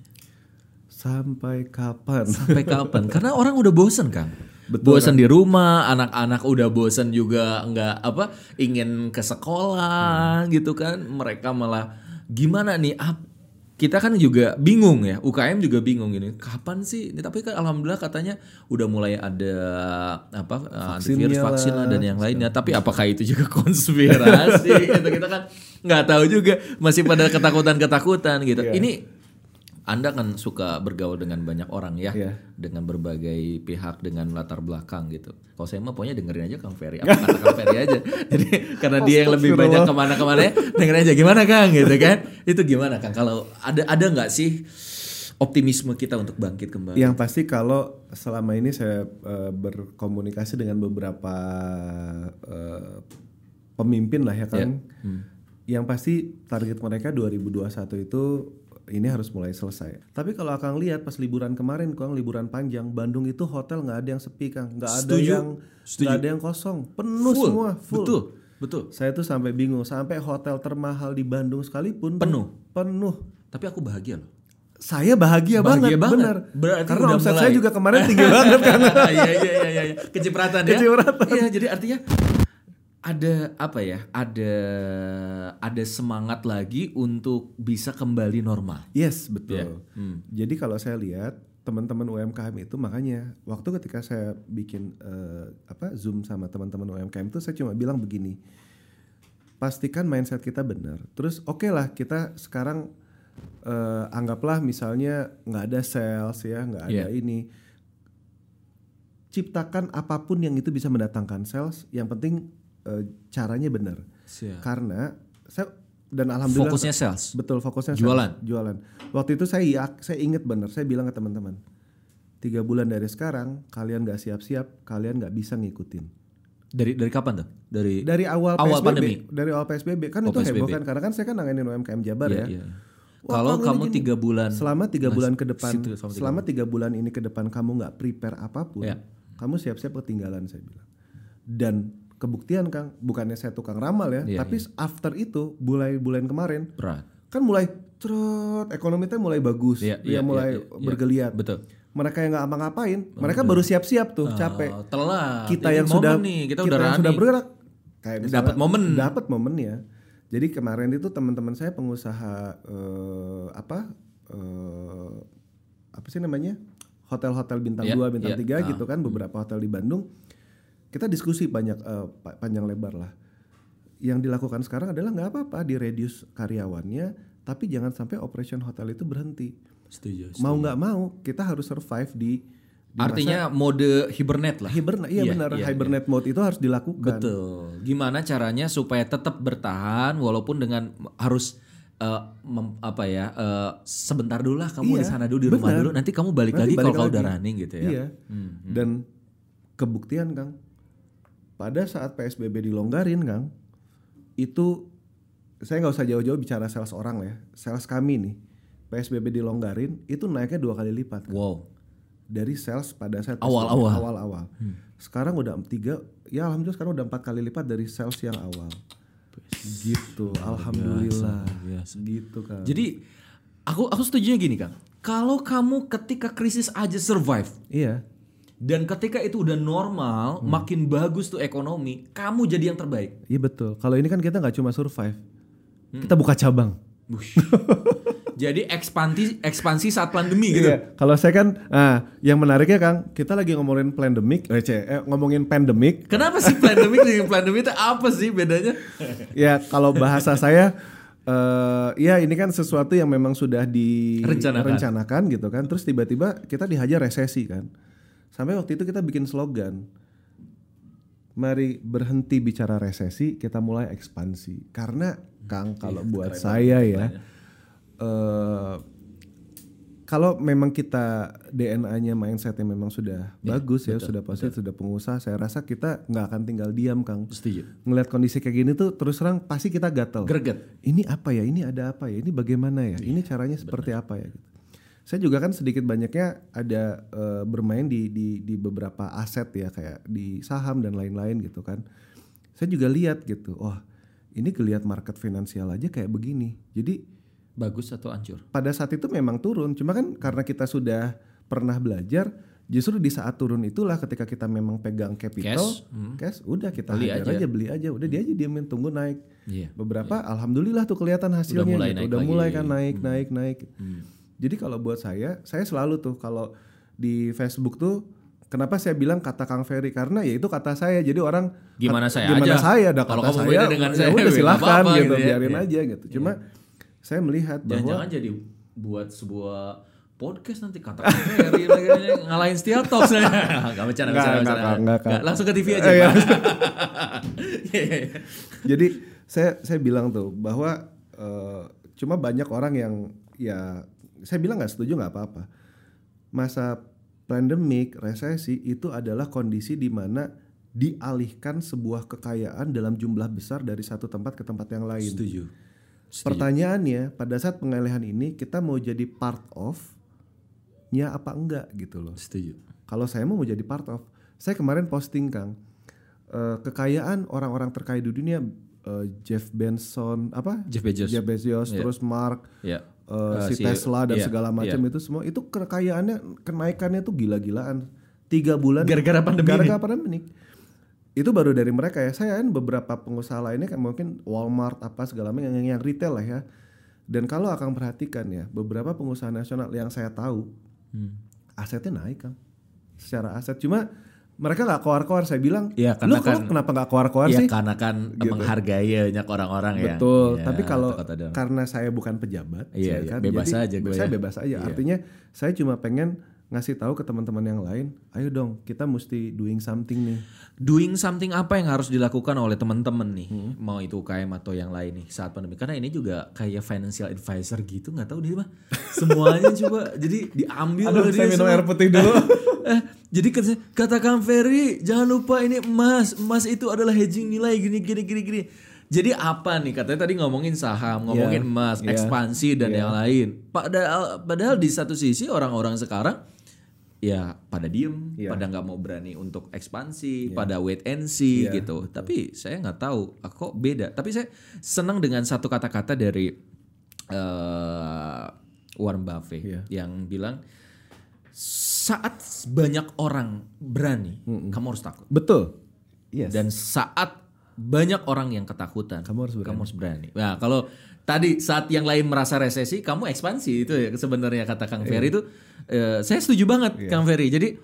sampai kapan? Sampai [laughs] kapan? Karena orang udah bosen Kang. bosen di rumah, anak-anak udah bosen juga nggak apa ingin ke sekolah gitu kan. Mereka malah gimana nih? ap- kita kan juga bingung ya, UKM juga bingung gini. Kapan sih? Ini tapi kan alhamdulillah katanya udah mulai ada apa eh, antivirus vaksin lah dan yang lainnya. Tapi apakah itu juga [laughs] konspirasi? gitu kita kan nggak tahu juga. Masih pada ketakutan-ketakutan gitu. Ini anda kan suka bergaul dengan banyak orang ya, Iya. dengan berbagai pihak, dengan latar belakang gitu. Kalau saya mah pokoknya dengerin aja Kang Ferry, apa kata Kang Ferry aja. [laughs] Jadi karena dia yang lebih banyak ke mana-kemana ya, dengerin aja gimana Kang gitu kan. Itu gimana Kang? Kalau ada ada nggak sih optimisme kita untuk bangkit kembali? Yang pasti kalau selama ini saya eh, berkomunikasi dengan beberapa eh, pemimpin lah ya kan. Yang pasti target mereka 2021 itu ini harus mulai selesai. Tapi kalau Akang lihat pas liburan kemarin, Kang liburan panjang, Bandung itu hotel nggak ada yang sepi, Kang. Nggak ada Setuju. yang nggak ada yang kosong, penuh Full. semua, full. Betul, betul. Saya tuh sampai bingung, sampai hotel termahal di Bandung sekalipun Penuh. penuh. Tapi aku bahagia loh. Saya bahagia, Bahagia banget, banget. benar. Berarti Karena omset mulai. saya juga kemarin tinggi banget kan. [laughs] Iya iya iya. iya. Kecipratan ya. Kecipratan. Iya, jadi artinya ada apa ya? Ada ada semangat lagi untuk bisa kembali normal. Yes, betul. Iya. Hmm. Jadi kalau saya lihat teman-teman UMKM itu makanya waktu ketika saya bikin eh, apa Zoom sama teman-teman UMKM itu saya cuma bilang begini. Pastikan mindset kita benar. Terus oke lah kita sekarang eh, anggaplah misalnya nggak ada sales ya, nggak ada Iya. ini. Ciptakan apa pun yang itu bisa mendatangkan sales, yang penting eh, caranya benar. Siap. Karena saya dan alhamdulillah Fokusnya sales. Betul fokusnya Jualan. sales, jualan. Waktu itu saya ya, saya inget bener, saya bilang ke teman-teman, tiga bulan dari sekarang kalian nggak siap-siap, kalian nggak bisa ngikutin. Dari dari kapan tuh? Dari Dari awal, Awal PSBB, pandemi. dari awal PSBB kan Oh, itu heboh PSBB. kan, karena kan saya kan nanganin UMKM Jabar Iya, ya. iya. Wah, Kalau kamu gini. tiga bulan selama tiga bulan ke depan, situ, selama tiga selama tiga bulan ini ke depan kamu nggak prepare apa pun, Iya. kamu siap-siap ketinggalan saya bilang. Dan kebuktian Kang, bukannya saya tukang ramal ya, Iya, tapi after itu mulai bulan kemarin berat. kan mulai trot ekonomi teh mulai bagus Iya, ya iya, mulai iya, iya, bergeliat Betul. mereka yang nggak apa-ngapain mereka baru siap-siap tuh capek Oh, telat. kita yang momen sudah nih, kita, kita udah yang sudah running. bergerak kayak Dapat momen. dapat momennya jadi kemarin itu teman-teman saya pengusaha eh, apa eh, apa sih namanya hotel-hotel bintang Iya, 2 bintang iya. 3 Ah. gitu kan beberapa hotel di Bandung kita diskusi banyak pa- panjang lebar lah yang dilakukan sekarang adalah nggak apa-apa di reduce karyawannya tapi jangan sampai operation hotel itu berhenti Setuju. mau nggak mau kita harus survive di, di Artinya mode hibernate lah. hibernate iya, Iya, benar iya, hibernate mode itu harus dilakukan Betul. Gimana caranya supaya tetap bertahan walaupun dengan harus eh, mem- apa ya eh, sebentar dulu lah kamu Iya, di sana dulu di rumah benar. dulu nanti kamu balik lagi Nanti kalau balik lagi. udah running gitu ya. Iya. Dan kebuktian Kang, pada saat PSBB dilonggarin Kang, itu saya nggak usah jauh-jauh bicara sales orang lah ya, sales kami nih, PSBB dilonggarin itu naiknya dua kali lipat Kang. Wow. dari sales pada saat Awal-awal. Awal-awal. Sekarang udah tiga, ya alhamdulillah sekarang udah empat kali lipat dari sales yang awal. Gitu, alhamdulillah. biasa. Gitu kan. Jadi aku aku setuju gini Kang. Kalau kamu ketika krisis aja survive iya, dan ketika itu udah normal, Hmm. makin bagus tuh ekonomi, kamu jadi yang terbaik. iya betul. Kalau ini kan kita nggak cuma survive, Hmm. kita buka cabang. Bush. [laughs] jadi ekspansi ekspansi saat pandemi gitu. Iya. Kalau saya kan, nah, yang menariknya Kang, kita lagi ngomongin pandemic, eh, eh, ngomongin pandemic. Kenapa sih pandemic dengan pandemi itu apa sih bedanya? [laughs] ya kalau bahasa saya, eh, ya ini kan sesuatu yang memang sudah Rencanakan. direncanakan gitu kan. Terus tiba-tiba kita dihajar resesi kan. Sampai waktu itu kita bikin slogan, mari berhenti bicara resesi, kita mulai ekspansi. Karena Kang, kalau buat saya ya, eh, kalau memang kita DNA-nya mindsetnya memang sudah bagus ya, sudah positif, sudah pengusaha, saya rasa kita nggak akan tinggal diam, Kang. Setuju. Ngelihat kondisi kayak gini tuh terus terang pasti kita gatel. Greget. Ini apa ya? Ini ada apa ya? Ini bagaimana ya? Ini caranya seperti apa ya? Gitu. Saya juga kan sedikit banyaknya ada eh, bermain di, di di beberapa aset ya kayak di saham dan lain-lain gitu kan. Saya juga lihat gitu. Wah, ini geliat market finansial aja kayak begini. Jadi Bagus atau hancur? pada saat itu memang turun. Cuma kan karena kita sudah pernah belajar, justru di saat turun itulah ketika kita memang pegang capital, Cash, cash, udah kita Beli aja. aja. beli aja, udah dia aja diamin tunggu naik. Iya. Beberapa alhamdulillah tuh kelihatan hasilnya mulai gitu. naik udah lagi. mulai kan naik naik naik. Jadi kalau buat saya, saya selalu tuh kalau di Facebook tuh kenapa saya bilang kata Kang Ferry karena ya itu kata saya. Jadi orang Gimana saya gimana aja. saya ada Kalau kata kamu saya, dengan ya saya, udah [laughs] silahkan gitu, gitu ya. biarin Iya. aja gitu. Cuma saya melihat bahwa Jangan-jangan jadi buat sebuah podcast nanti kata Ferry lagi ngalahin Steel Talks saya. [laughs] Enggak bercanda, Nggak, bercanda, bercanda. Kang, Kang. Langsung ke TV aja. [laughs] Iya. Jadi saya saya bilang tuh bahwa eh, cuma banyak orang yang ya saya bilang nggak setuju nggak apa-apa. Masa pandemik resesi itu adalah kondisi di mana dialihkan sebuah kekayaan dalam jumlah besar dari satu tempat ke tempat yang lain. Setuju. Pertanyaannya pada saat pengalihan ini kita mau jadi part of nya apa enggak gitu loh. Setuju. Kalau saya mau jadi part of, saya kemarin posting Kang eh, kekayaan orang-orang terkaya di dunia eh, Jeff Benson apa? Jeff Bezos. Jeff Bezos, terus Mark, Ya. Eh, Eh, si si- Tesla dan iya, segala macam itu semua itu kekayaannya kenaikannya tuh gila-gilaan. Tiga bulan Gara-gara pandemi gara-gara pandemi. Itu baru dari mereka ya. Saya kan beberapa pengusaha lainnya kan mungkin Walmart apa segala macam yang, yang retail lah ya. Dan kalau akan perhatikan ya beberapa pengusaha nasional yang saya tahu Hmm. asetnya naik kan secara aset. Cuma mereka nggak keluar-keluar saya bilang Iya, lu karena kok kan- kenapa nggak keluar-keluar Ya sih karena kan menghargai banyak orang-orang ya. Betul. Ya, Tapi kalau karena saya bukan pejabat, Iya, saya iya. kan, Bebas jadi aja gue Saya ya. bebas aja. Artinya saya cuma pengen ngasih tahu ke teman-teman yang lain, ayo dong kita mesti doing something nih. doing something apa yang harus dilakukan oleh teman-teman nih, Hmm. mau itu UKM atau yang lain nih saat pandemi. Karena ini juga kayak financial advisor gitu, nggak tahu dia mah. [laughs] Semuanya coba jadi diambil oleh dia semua. putih dulu. [laughs] eh, jadi kata, kata Kang Ferry, jangan lupa ini emas, emas itu adalah hedging nilai gini gini gini gini. Jadi apa nih katanya tadi ngomongin saham, ngomongin Iya, emas, iya, ekspansi dan yang lain. Padahal padahal di satu sisi orang-orang sekarang ya pada diem, Iya. pada nggak mau berani untuk ekspansi, pada wait and see Iya, gitu. Tapi saya nggak tahu, ah, kok beda. Tapi saya senang dengan satu kata-kata dari eh, Warren Buffett Iya. yang bilang saat banyak orang berani, kamu harus takut. Betul. Yes. Dan saat banyak orang yang ketakutan, Kamu harus berani. kamu harus berani. Nah, kalau tadi saat yang lain merasa resesi, kamu ekspansi itu ya sebenarnya kata Kang. Ferry itu eh, saya setuju banget Kang Ferry. Jadi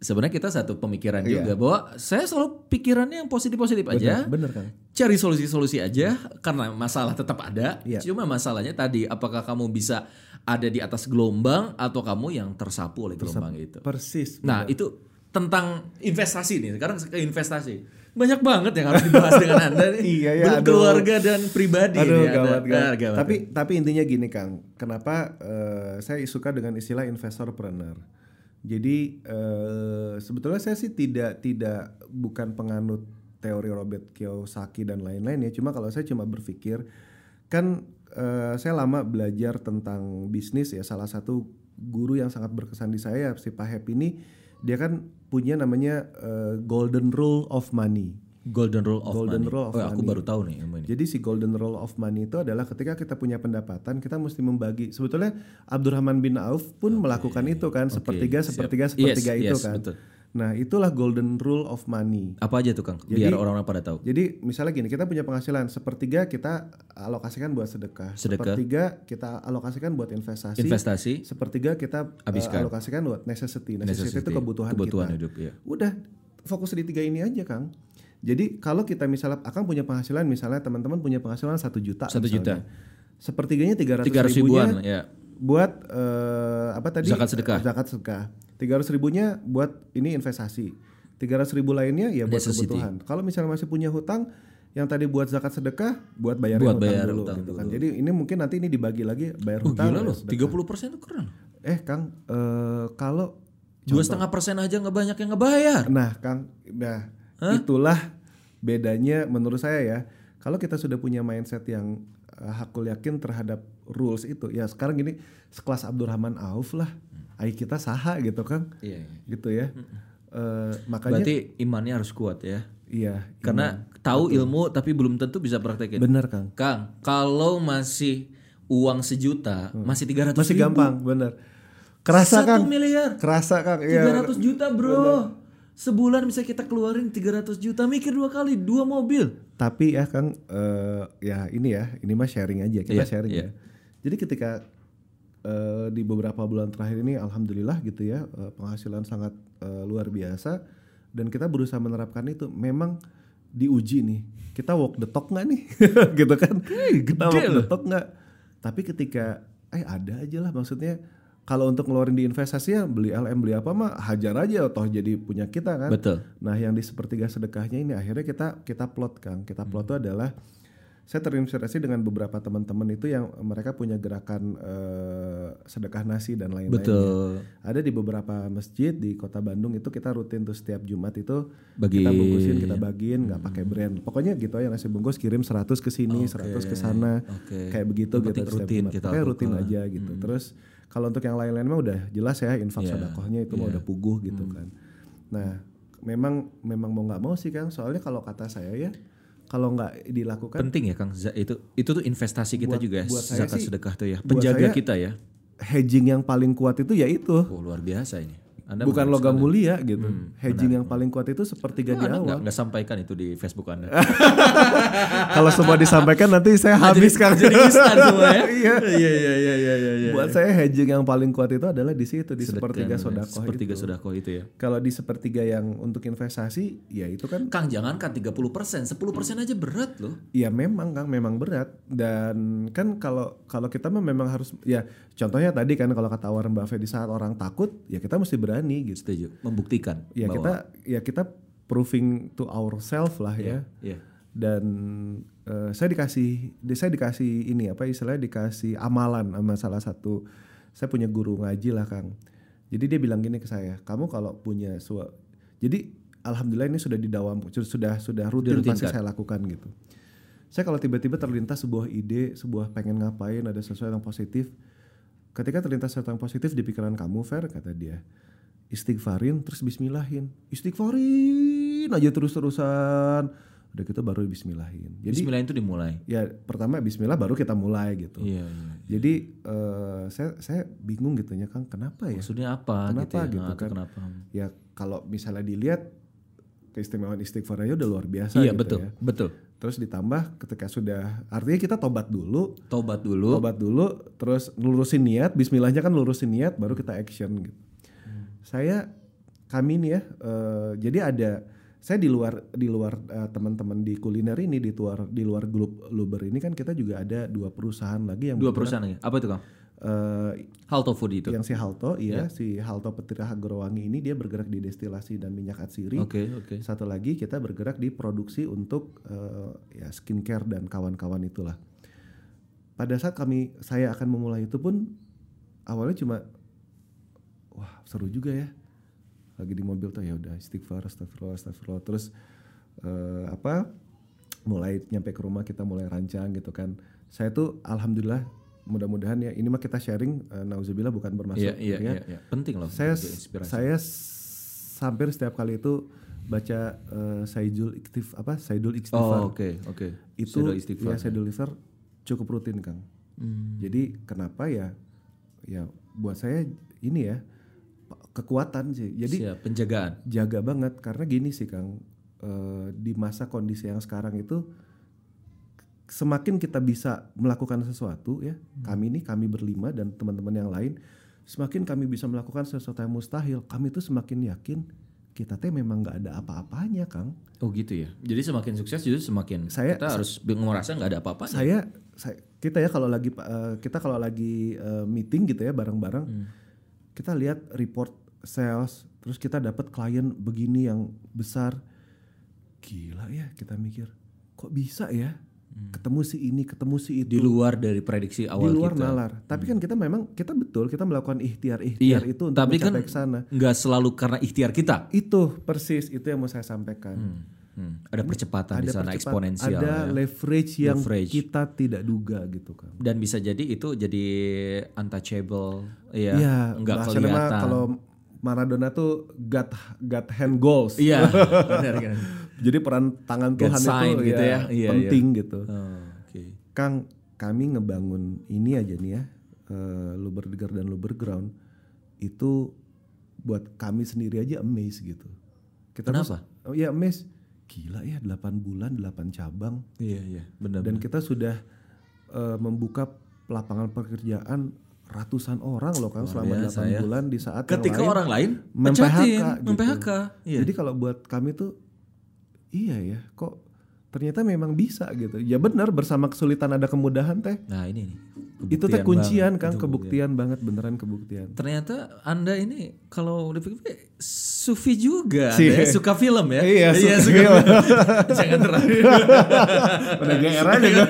sebenarnya kita satu pemikiran Iya. juga bahwa saya selalu pikirannya yang positif-positif aja. bener kan? Cari solusi-solusi aja karena masalah tetap ada. Iya. Cuma masalahnya tadi apakah kamu bisa ada di atas gelombang atau kamu yang tersapu oleh gelombang itu. Persis. Nah, itu tentang investasi nih. Sekarang ke investasi. Banyak banget yang harus dibahas dengan Anda nih. [laughs] Iya, ya, keluarga dan pribadi Aduh nih ada. gawat, gawat. Ah, gawat. Tapi tapi intinya gini Kang, kenapa eh, saya suka dengan istilah investorpreneur. Jadi eh, sebetulnya saya sih tidak tidak bukan penganut teori Robert Kiyosaki dan lain-lain ya. Cuma kalau saya cuma berpikir kan eh, saya lama belajar tentang bisnis ya. Salah satu guru yang sangat berkesan di saya si Pak Hep ini dia kan punya namanya eh, Golden Rule of Money. Golden Rule of Golden Money. Rule of oh, aku Money. baru tahu nih ini. Jadi si golden rule of money itu adalah ketika kita punya pendapatan kita mesti membagi. Sebetulnya Abdurrahman bin Auf pun melakukan itu kan sepertiga siap. sepertiga Yes, sepertiga itu yes, kan. betul. Nah itulah golden rule of money. Apa aja tuh Kang? Biar orang-orang pada tahu. Jadi misalnya gini kita punya penghasilan sepertiga kita alokasikan buat sedekah, Sedekah. sepertiga kita alokasikan buat investasi, Investasi, sepertiga kita uh, Habiskan. alokasikan buat necessity. necessity. necessity, itu kebutuhan, kebutuhan kita. hidup ya. Udah fokus di tiga ini aja Kang. Jadi kalau kita misalnya akan punya penghasilan misalnya teman-teman punya penghasilan satu juta. Satu misalnya. Sepertiganya tiga ratus 300 ribunya ribuan ya. buat eh, apa tadi? Zakat sedekah. Zakat sedekah. Tiga ratus ribunya buat ini investasi. Tiga ratus ribu lainnya ya buat Necessity. kebutuhan. Kalau misalnya masih punya hutang, yang tadi buat zakat sedekah, buat bayar Buat hutang bayar dulu hutang gitu kan. Jadi ini mungkin nanti ini dibagi lagi bayar Oh, hutang. gila loh, sedekah. 30% itu keren. Eh Kang, eh, kalau Dua setengah persen aja nggak banyak yang ngebayar. Nah, Kang, nah itulah bedanya menurut saya ya. Kalau kita sudah punya mindset yang uh, hakul yakin terhadap rules itu, ya sekarang gini sekelas Abdurrahman Auf lah, ai kita saha gitu kan, Iya, iya. gitu ya. Eh, makanya Berarti imannya harus kuat ya. iya, Karena tahu ilmu tapi belum tentu bisa praktekin. benar Kang. Kang, kalau masih uang sejuta, masih 300 Masih ribu. gampang, benar. Kerasa Satu Kang, miliar. kerasa Kang, iya. 300 juta bro. Sebulan bisa kita keluarin 300 juta. Mikir dua kali, dua mobil. Tapi ya Kang, eh, ya ini ya, ini mah sharing aja, kita Iya, sharing iya. ya. Jadi ketika eh, di beberapa bulan terakhir ini, alhamdulillah gitu ya, eh, penghasilan sangat eh, luar biasa, dan kita berusaha menerapkan itu. Memang diuji nih, kita walk the talk nggak nih, [laughs] gitu kan? kita walk the talk nggak? Tapi ketika, eh ada aja lah maksudnya. Kalau untuk ngeluarin di investasi ya beli LM beli apa mah hajar aja toh jadi punya kita kan. Betul. Nah, yang di sepertiga sedekahnya ini akhirnya kita kita plot Kang. Kita plot itu adalah saya terinspirasi dengan beberapa teman-teman itu yang mereka punya gerakan eh, sedekah nasi dan lain-lain. Betul. Ada di beberapa masjid di kota Bandung itu kita rutin tuh setiap Jumat itu Bagi- kita bungkusin, kita bagiin, nggak pakai brand. Pokoknya gitu aja nasi bungkus kirim 100 ke sini, 100 ke sana. Oke. Kayak begitu Yang gitu rutin Jumat. kita Pokoknya rutin aja gitu. Terus kalau untuk yang lain-lain mah udah jelas ya infak Iya, sodakohnya itu mah udah puguh gitu kan. Nah, memang memang mau nggak mau sih Kang, soalnya kalau kata saya ya kalau nggak dilakukan Penting ya Kang, itu itu tuh investasi kita Buat- juga ya, buat zakat sih- sedekah tuh ya. Penjaga saya- kita ya. hedging yang paling kuat itu ya itu. Oh, luar biasa ini. Anda Bukan logam sekali. mulia gitu. hedging yang paling kuat itu sepertiga di Anda awal. nggak sampaikan itu di Facebook Anda. [laughs] [laughs] Kalau semua disampaikan nanti saya habis kan. Jadi instan semua ya. [laughs] Iya. Iya iya iya iya iya. iya. Buat saya hedging yang paling kuat itu adalah di situ di Sedekah, sepertiga sodakoh Sepertiga itu. sodako itu ya. Kalau di sepertiga yang untuk investasi, ya itu kan Kang jangankan 30 persen, 10 persen aja berat loh. ya memang Kang memang berat dan kan kalau kalau kita memang harus ya contohnya tadi kan kalau kata Warren Buffett di saat orang takut ya kita mesti berani gitu. Setuju. Membuktikan. Ya bahwa- kita ya kita proving to ourselves lah ya. Iya. Dan eh, saya dikasih di- saya dikasih ini apa istilahnya dikasih amalan sama salah satu saya punya guru ngaji lah Kang. Jadi dia bilang gini ke saya, kamu kalau punya sua jadi alhamdulillah ini sudah didawam sudah sudah rutin pasti saya lakukan gitu. Saya kalau tiba-tiba terlintas sebuah ide, sebuah pengen ngapain, ada sesuatu yang positif. Ketika terlintas sesuatu yang positif di pikiran kamu, Fer, kata dia, istighfarin terus bismillahin. Istighfarin aja terus-terusan. Udah gitu baru bismillahin. Jadi Bismillah itu dimulai. ya pertama bismillah baru kita mulai gitu. Iya, iya. Jadi eh, saya saya bingung gitu ya Kang, kenapa ya? Maksudnya apa Kenapa gitu, ya? gitu Ah, atau kan? Kenapa? Ya kalau misalnya dilihat keistimewaan istighfar aja udah luar biasa Iya gitu betul, ya. betul. Terus ditambah ketika sudah artinya kita tobat dulu, Tobat dulu. tobat dulu, terus lurusin niat, bismillahnya kan lurusin niat, baru kita action gitu. Saya kami nih ya, eh, jadi ada saya di luar di luar eh, teman-teman di kuliner ini di luar di luar grup Luber ini kan kita juga ada dua perusahaan lagi yang Dua perusahaan lagi. Apa itu Kang? eh, Halto Food itu. yang si Halto, iya si Halto Petira Agrowangi ini dia bergerak di destilasi dan minyak atsiri. Oke, oke. Satu lagi kita bergerak di produksi untuk eh, ya skincare dan kawan-kawan itulah. Pada saat kami saya akan memulai itu pun awalnya cuma wah seru juga ya. Lagi di mobil tuh ya udah istighfar astagfirullah astagfirullah terus eh, apa mulai nyampe ke rumah kita mulai rancang gitu kan. Saya tuh alhamdulillah mudah-mudahan ya ini mah kita sharing eh, nauzubillah bukan bermaksud Iya, iya, ya. iya, iya. Penting loh. Saya saya hampir setiap kali itu baca eh, Saidul Iktif apa Saidul Istighfar. Oh, oke, oke. itu Saidul Istighfar. ya Saidul Istighfar cukup rutin Kang. Hmm. Jadi kenapa ya? Ya buat saya ini ya kekuatan sih. Jadi Siap, penjagaan. jaga banget karena gini sih Kang eh, di masa kondisi yang sekarang itu semakin kita bisa melakukan sesuatu ya kami ini kami berlima dan teman-teman yang lain semakin kami bisa melakukan sesuatu yang mustahil kami itu semakin yakin kita teh memang nggak ada apa-apanya Kang Oh gitu ya. Jadi semakin sukses justru semakin Saya- kita harus ngerasa nggak ada apa-apa. saya, saya kita ya kalau lagi eh, kita kalau lagi eh, meeting gitu ya bareng-bareng kita lihat report sales terus kita dapat klien begini yang besar gila ya kita mikir kok bisa ya ketemu si ini ketemu si itu Di luar dari prediksi di awal luar kita. nalar tapi kan kita memang kita betul kita melakukan ikhtiar Iya, ikhtiar itu untuk tapi kan mencapai ke sana nggak selalu karena ikhtiar kita. itu persis itu yang mau saya sampaikan Hmm. Ada percepatan di ada sana percepat- eksponensial ada ya. leverage yang Leverage. kita tidak duga gitu kan Dan bisa jadi itu jadi untouchable, ya, Iya, nggak kelihatan. kalau Maradona tuh God God hand goals. Iya, [laughs] benar kan. Jadi peran tangan Tuhan itu gitu ya, ya. Iya, penting gitu. Oh, Oke. Kang, kami ngebangun ini aja nih ya, eh, Luberdegar dan Luberground itu buat kami sendiri aja amaze gitu. Kita Kenapa? tuh- oh ya amaze. Gila ya 8 bulan 8 cabang Iya, iya, benar. dan kita sudah eh, membuka lapangan pekerjaan ratusan orang loh kan selama 8 ya. bulan di saat yang Ketika lain orang lain mem-PHK pecatin, gitu. mem-PHK. Iya. Jadi kalau buat kami tuh iya ya, kok ternyata memang bisa gitu. Ya benar bersama kesulitan ada kemudahan teh. Nah ini nih itu teh kuncian banget. Kang, Itu kebuktian banget beneran kebuktian. Ternyata Anda ini kalau dipikir sufi juga, Si- Anda ya, suka film ya? Iya, suka suka film. [laughs] Jangan terlalu. Udah GR aja [laughs]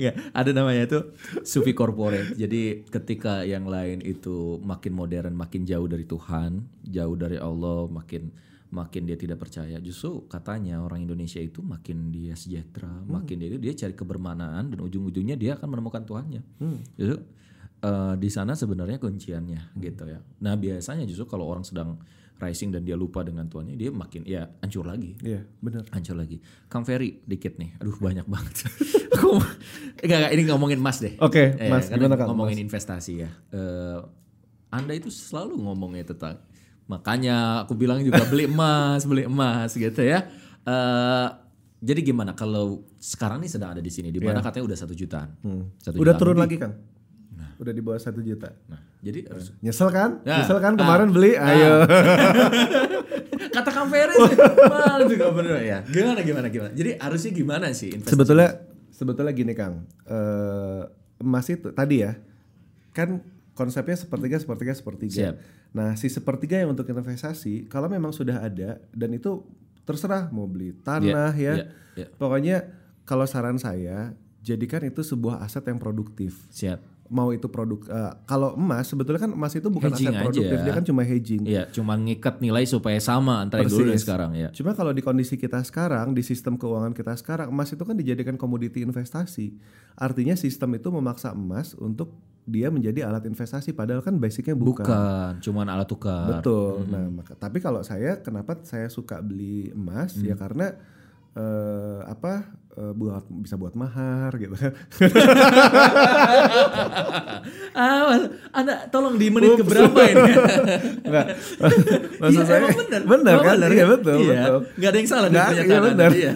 kan. Iya, ada namanya itu sufi corporate. Jadi ketika yang lain itu makin modern, makin jauh dari Tuhan, jauh dari Allah, makin makin dia tidak percaya. Justru katanya orang Indonesia itu makin dia sejahtera, makin dia itu dia cari kebermanaan dan ujung-ujungnya dia akan menemukan Tuhannya. Justru eh, di sana sebenarnya kunciannya gitu ya. Nah biasanya justru kalau orang sedang rising dan dia lupa dengan Tuhannya, dia makin ya hancur lagi Iya, bener. hancur lagi. Kang Ferry dikit nih. Aduh banyak banget. [laughs] Aku enggak, enggak, ini ngomongin emas deh. Oke, Eh, Mas, karena gimana Kang? Ngomongin investasi ya. Eh, anda itu selalu ngomongnya tentang makanya aku bilang juga beli emas, beli emas gitu ya. Eh, jadi gimana kalau sekarang nih sedang ada di sini, di mana katanya udah satu jutaan. Satu Iya. Udah jutaan turun lebih. lagi Kang. Udah di bawah satu juta. Nah, jadi harus Nyesel kan? Ya. Nyesel kan Ah. kemarin beli? Ayo. [laughs] kata Kang Ferry sih, mal juga bener ya. Gimana gimana gimana. Jadi harusnya gimana sih investasi? sebetulnya sebetulnya gini Kang. Eh, emas itu tadi ya. Kan konsepnya sepertiga sepertiga sepertiga. Siap. Nah, si sepertiga yang untuk investasi kalau memang sudah ada dan itu terserah mau beli tanah Iya, ya. iya, iya. Pokoknya kalau saran saya jadikan itu sebuah aset yang produktif. Siap. Mau itu produk eh, kalau emas sebetulnya kan emas itu bukan Hedging aset produktif, aja. dia kan cuma hedging. Iya, cuma ngikat nilai supaya sama antara yang dulu dan Persis. sekarang ya. Cuma kalau di kondisi kita sekarang, di sistem keuangan kita sekarang, emas itu kan dijadikan komoditi investasi. Artinya sistem itu memaksa emas untuk dia menjadi alat investasi, padahal kan basicnya bukan. Bukan, cuman alat tukar. Betul. Nah, maka, tapi kalau saya, kenapa saya suka beli emas? Ya karena eh, apa? Eh, buat bisa buat mahar gitu [laughs] kan. ah, Mas, Anda tolong di menit keberapa ini? [laughs] Enggak. [laughs] Maksud Iya, saya benar. benar Emang kan? benar Iya kan? betul, Iya. betul. Nggak ada yang salah Nggak, pernyataan iya benar. iya.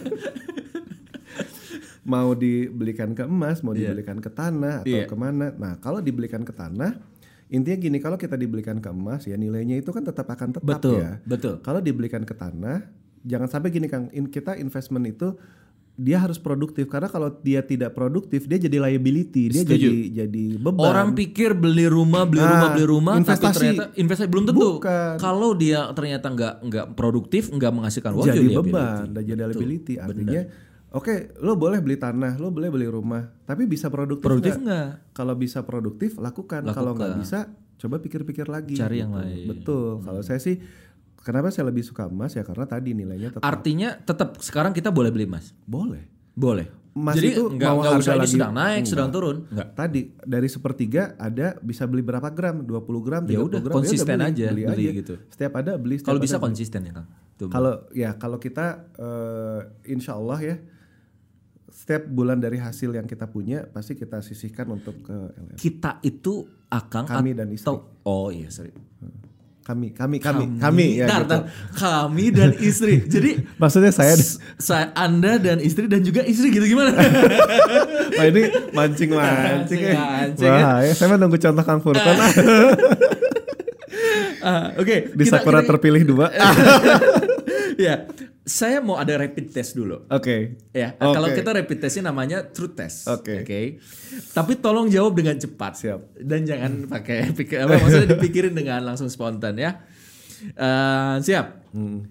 mau dibelikan ke emas, mau Iya. dibelikan ke tanah atau Iya. ke mana. Nah, kalau dibelikan ke tanah, intinya gini, kalau kita dibelikan ke emas, ya nilainya itu kan tetap akan tetap Betul, ya. betul. Kalau dibelikan ke tanah, jangan sampai gini Kang, in- kita investment itu dia harus produktif karena kalau dia tidak produktif dia jadi liability, dia Setuju. jadi jadi beban. Orang pikir beli rumah, beli Nah, rumah, beli rumah, investasi. tapi ternyata investasi belum tentu. Bukan. Kalau dia ternyata nggak nggak produktif, nggak menghasilkan uang, jadi dia beban, dan jadi liability. Artinya, oke, lo boleh beli tanah, lo boleh beli rumah, tapi bisa produktif, Produktif nggak? Kalau bisa produktif, lakukan. Kalau nggak Lakukan. bisa, coba pikir-pikir lagi. Cari yang gitu. lain. Hmm. Betul. Kalau saya sih, kenapa saya lebih suka emas ya karena tadi nilainya tetap Artinya tetap sekarang kita boleh beli emas. boleh. Boleh. Emas Jadi itu nggak mau nggak harga usah lagi- sedang naik, Enggak. sedang turun. Enggak. Tadi dari sepertiga ada bisa beli berapa gram? 20 gram, 30 Ya udah, gram. konsisten beli, aja, beli, beli aja. gitu. Setiap ada beli. Kalau bisa beli. konsisten ya Kang. Kalau ya kalau kita eh, insya Allah ya setiap bulan dari hasil yang kita punya pasti kita sisihkan untuk ke LL. kita itu akan Kami dan istri. Oh iya, sorry. Kami, kami, kami, kami, ya. Tar, gitu. tar. Kami dan istri. [laughs] Jadi Maksudnya saya, saya Anda dan istri dan juga istri gitu gimana? [laughs] Wah ini mancing mancing. ya. Mancing, Wah, ya, saya nunggu contoh Kang Furkan. Ah, [laughs] Oke. Di kita- Sakura kita- terpilih dua. ya, saya mau ada rapid test dulu. Oke. Ya, Oke. kalau kita rapid testnya namanya truth test. Oke. Tapi tolong jawab dengan cepat. Siap. Dan jangan pakai [laughs] pikir apa maksudnya dipikirin dengan langsung spontan ya. Eh, siap. Hmm.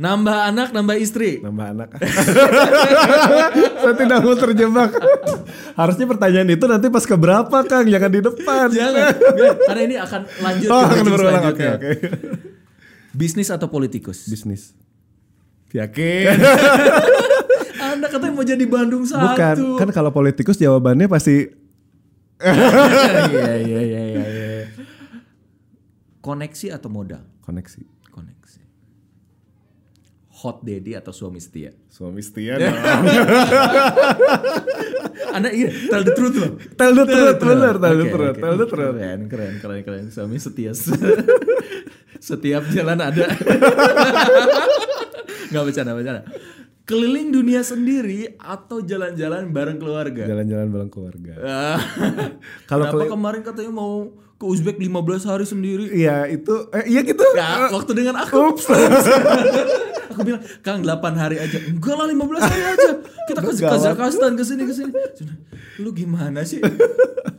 Nambah anak, nambah istri. Nambah anak. [laughs] saya tidak mau terjebak. Harusnya pertanyaan itu nanti pas ke berapa Kang, jangan di depan. Jangan, Enggak, karena ini akan lanjut Oh, akan berulang. Oke, oke. Bisnis atau politikus? Bisnis. Yakin? [laughs] Anda katanya mau jadi Bandung satu. Bukan, kan kalau politikus jawabannya pasti Iya iya iya iya. iya. Koneksi atau modal? koneksi. Koneksi. Hot daddy atau suami setia? Suami setia [laughs] dong. Anda iya, tell the truth loh. Tell the truth, bener, tell the truth, tell the truth. Keren, keren, keren, keren. Suami setia. [laughs] Setiap jalan ada. Gak bercanda, bercanda. Keliling dunia sendiri atau jalan-jalan bareng keluarga? Jalan-jalan bareng keluarga. Ah. [laughs] Kalau Kenapa keli- kemarin katanya mau ke Uzbek 15 hari sendiri? Iya itu, eh, iya gitu. Ya, waktu dengan aku. Ups. [laughs] Aku bilang, Kang 8 hari aja. Enggak lah 15 hari aja. Kita ke [laughs] Kazakhstan ke sini ke sini. Lu gimana sih?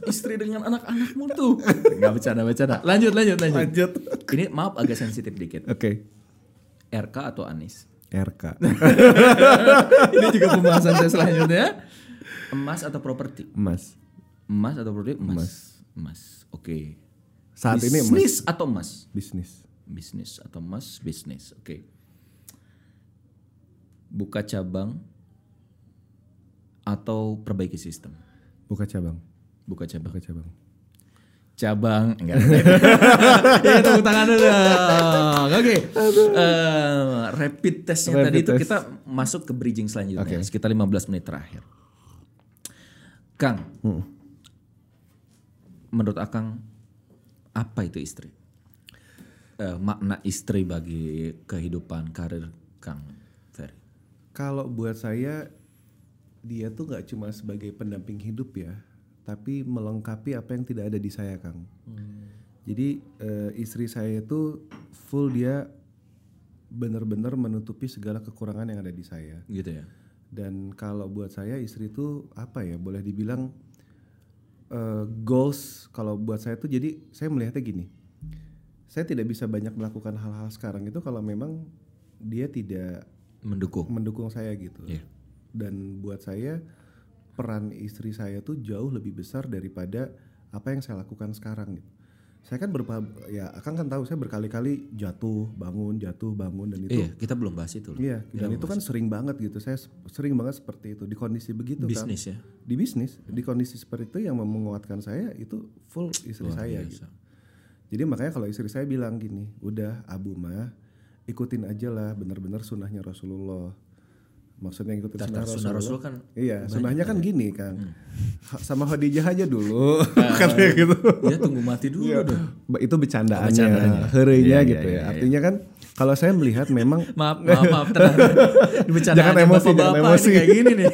Istri dengan anak-anakmu tuh. Enggak bercanda bercanda. Lanjut lanjut lanjut. Lanjut. Ini maaf agak sensitif dikit. Oke. RK atau Anis? RK. [laughs] Ini juga pembahasan saya selanjutnya. Emas atau properti? Emas. Emas atau properti? Emas. Emas. Oke. Saat ini emas. Bisnis atau emas? Bisnis. Bisnis atau emas? Bisnis. Oke. Buka cabang atau perbaiki sistem? Buka cabang. Buka cabang. Buka cabang. Cabang enggak. [laughs] ya tepuk tangan dulu. Oke. Eh, rapid testnya Rapid tadi itu test. kita masuk ke bridging selanjutnya Oke. sekitar 15 menit terakhir. Kang. Hmm. Menurut Akang apa itu istri? Eh, makna istri bagi kehidupan karir Kang Ferry. Kalau buat saya dia tuh nggak cuma sebagai pendamping hidup ya, tapi melengkapi apa yang tidak ada di saya, Kang. Jadi eh, istri saya itu full dia benar-benar menutupi segala kekurangan yang ada di saya. Gitu ya. Dan kalau buat saya istri itu apa ya? Boleh dibilang eh, goals kalau buat saya tuh jadi saya melihatnya gini. Saya tidak bisa banyak melakukan hal-hal sekarang itu kalau memang dia tidak Mendukung. mendukung saya gitu. Iya. Dan buat saya peran istri saya tuh jauh lebih besar daripada apa yang saya lakukan sekarang gitu. Saya kan berpa ya akan kan tahu saya berkali-kali jatuh, bangun, jatuh, bangun dan itu Iya, kita belum bahas itu loh. Iya, dan itu kan sering banget gitu. Saya sering banget seperti itu di kondisi begitu kan. Bisnis ya. Di bisnis, di kondisi seperti itu yang menguatkan saya itu full istri saya gitu. Jadi makanya kalau istri saya bilang gini, udah Abu mah ikutin aja lah benar-benar sunnahnya Rasulullah. Maksudnya ikutin sunnah Sunnah Rasulullah. Rasul kan Iya, sunnahnya kan gini kan. Hmm. Sama Khadijah aja dulu. [laughs] [laughs] Katanya gitu. ya tunggu mati dulu dong. Ba- Itu bercandaannya, bercandaannya. herenya Iya, gitu iya, ya. iya, Artinya kan kalau saya melihat memang [laughs] Maaf, maaf, maaf, tenang. Jangan emosi, jangan bapak-bapak emosi. kayak gini nih.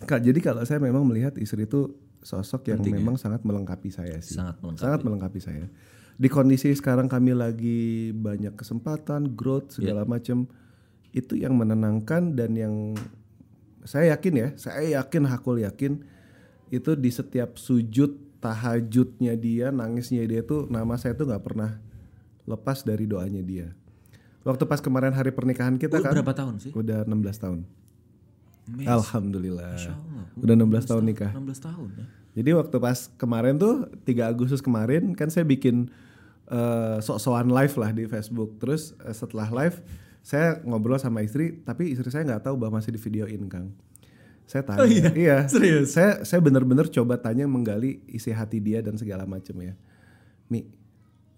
Kak, jadi kalau saya memang melihat istri itu sosok yang memang sangat melengkapi saya sih. ya? Sangat melengkapi. Sangat melengkapi saya. Di kondisi sekarang kami lagi banyak kesempatan, growth segala Iya. macam, itu yang menenangkan dan yang saya yakin ya, saya yakin hakul yakin itu di setiap sujud tahajudnya dia, nangisnya dia tuh nama saya tuh nggak pernah lepas dari doanya dia. Waktu pas kemarin hari pernikahan kita Lu kan, berapa tahun sih? udah 16 tahun. Mes- Alhamdulillah. Udah 16 tahun nikah. 16 tahun ya. Jadi waktu pas kemarin tuh 3 Agustus kemarin kan saya bikin eh, sok-sokan live lah di Facebook. Terus eh, setelah live saya ngobrol sama istri, tapi istri saya nggak tahu bahwa masih di videoin Kang. Saya tanya, iya, Serius? Saya saya benar-benar coba tanya menggali isi hati dia dan segala macam ya. Mi,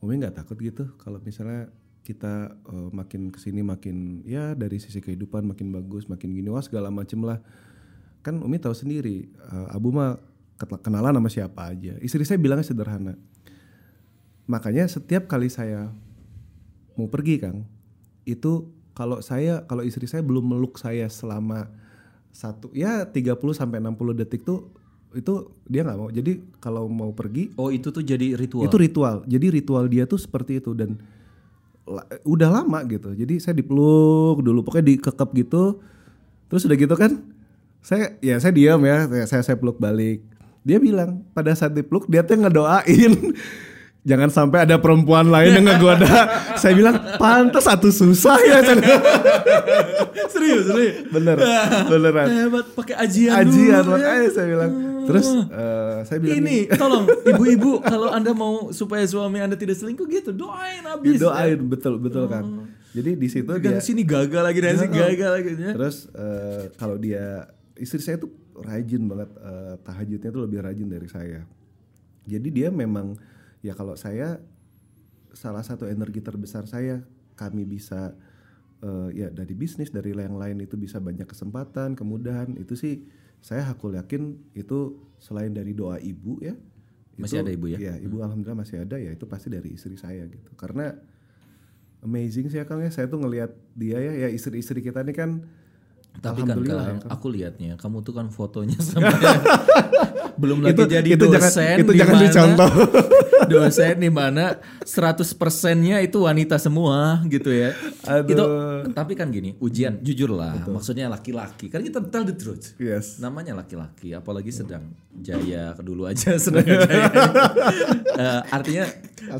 Umi nggak takut gitu kalau misalnya kita eh, makin ke sini makin ya dari sisi kehidupan makin bagus, makin gini wah segala macem lah. Kan Umi tahu sendiri, eh, Abu mah kenalan sama siapa aja. Istri saya bilangnya sederhana. Makanya setiap kali saya mau pergi Kang, itu kalau saya kalau istri saya belum meluk saya selama satu ya 30 sampai 60 detik tuh itu dia nggak mau. Jadi kalau mau pergi Oh itu tuh jadi ritual. itu ritual. Jadi ritual dia tuh seperti itu dan la- udah lama gitu. Jadi saya dipeluk dulu, pokoknya dikekep gitu. Terus udah gitu kan, saya ya saya diam ya, saya saya, saya peluk balik. Dia bilang pada saat dipeluk dia tuh ngedoain. [laughs] Jangan sampai ada perempuan lain yang ngegoda. [laughs] saya bilang pantas satu susah ya. [laughs] serius, serius. Bener, beneran. Hebat pakai ajian, Ajian dulu ya. makanya saya bilang. Terus eh, saya bilang Ini tolong [laughs] ibu-ibu kalau anda mau supaya suami anda tidak selingkuh gitu doain habis. doain betul betul kan. Jadi di situ Dan dia sini gagal lagi dan sini gagal lagi. Ya. Terus eh, kalau dia istri saya tuh rajin banget eh, tahajudnya tuh lebih rajin dari saya. Jadi dia memang ya kalau saya salah satu energi terbesar saya kami bisa eh, ya dari bisnis dari yang lain itu bisa banyak kesempatan kemudahan. Itu sih saya hakul yakin itu selain dari doa ibu ya Masih itu- ada ibu ya? ya ibu alhamdulillah masih ada ya itu pasti dari istri saya gitu. Karena amazing sih ya Kang ya. Saya tuh ngelihat dia ya ya istri-istri kita ini kan Tapi kan kalau ya, aku lihatnya, kamu tuh kan fotonya sama [laughs] belum lagi Itu- jadi itu jangan- dosen itu jangan dicontoh. [laughs] dosen di mana 100 persennya itu wanita semua gitu ya. Aduh. Itu tapi kan gini, ujian jujur lah, maksudnya laki-laki kan kita tell the truth. Yes. Namanya laki-laki, apalagi sedang jaya dulu aja [laughs] sedang jaya. Eh, artinya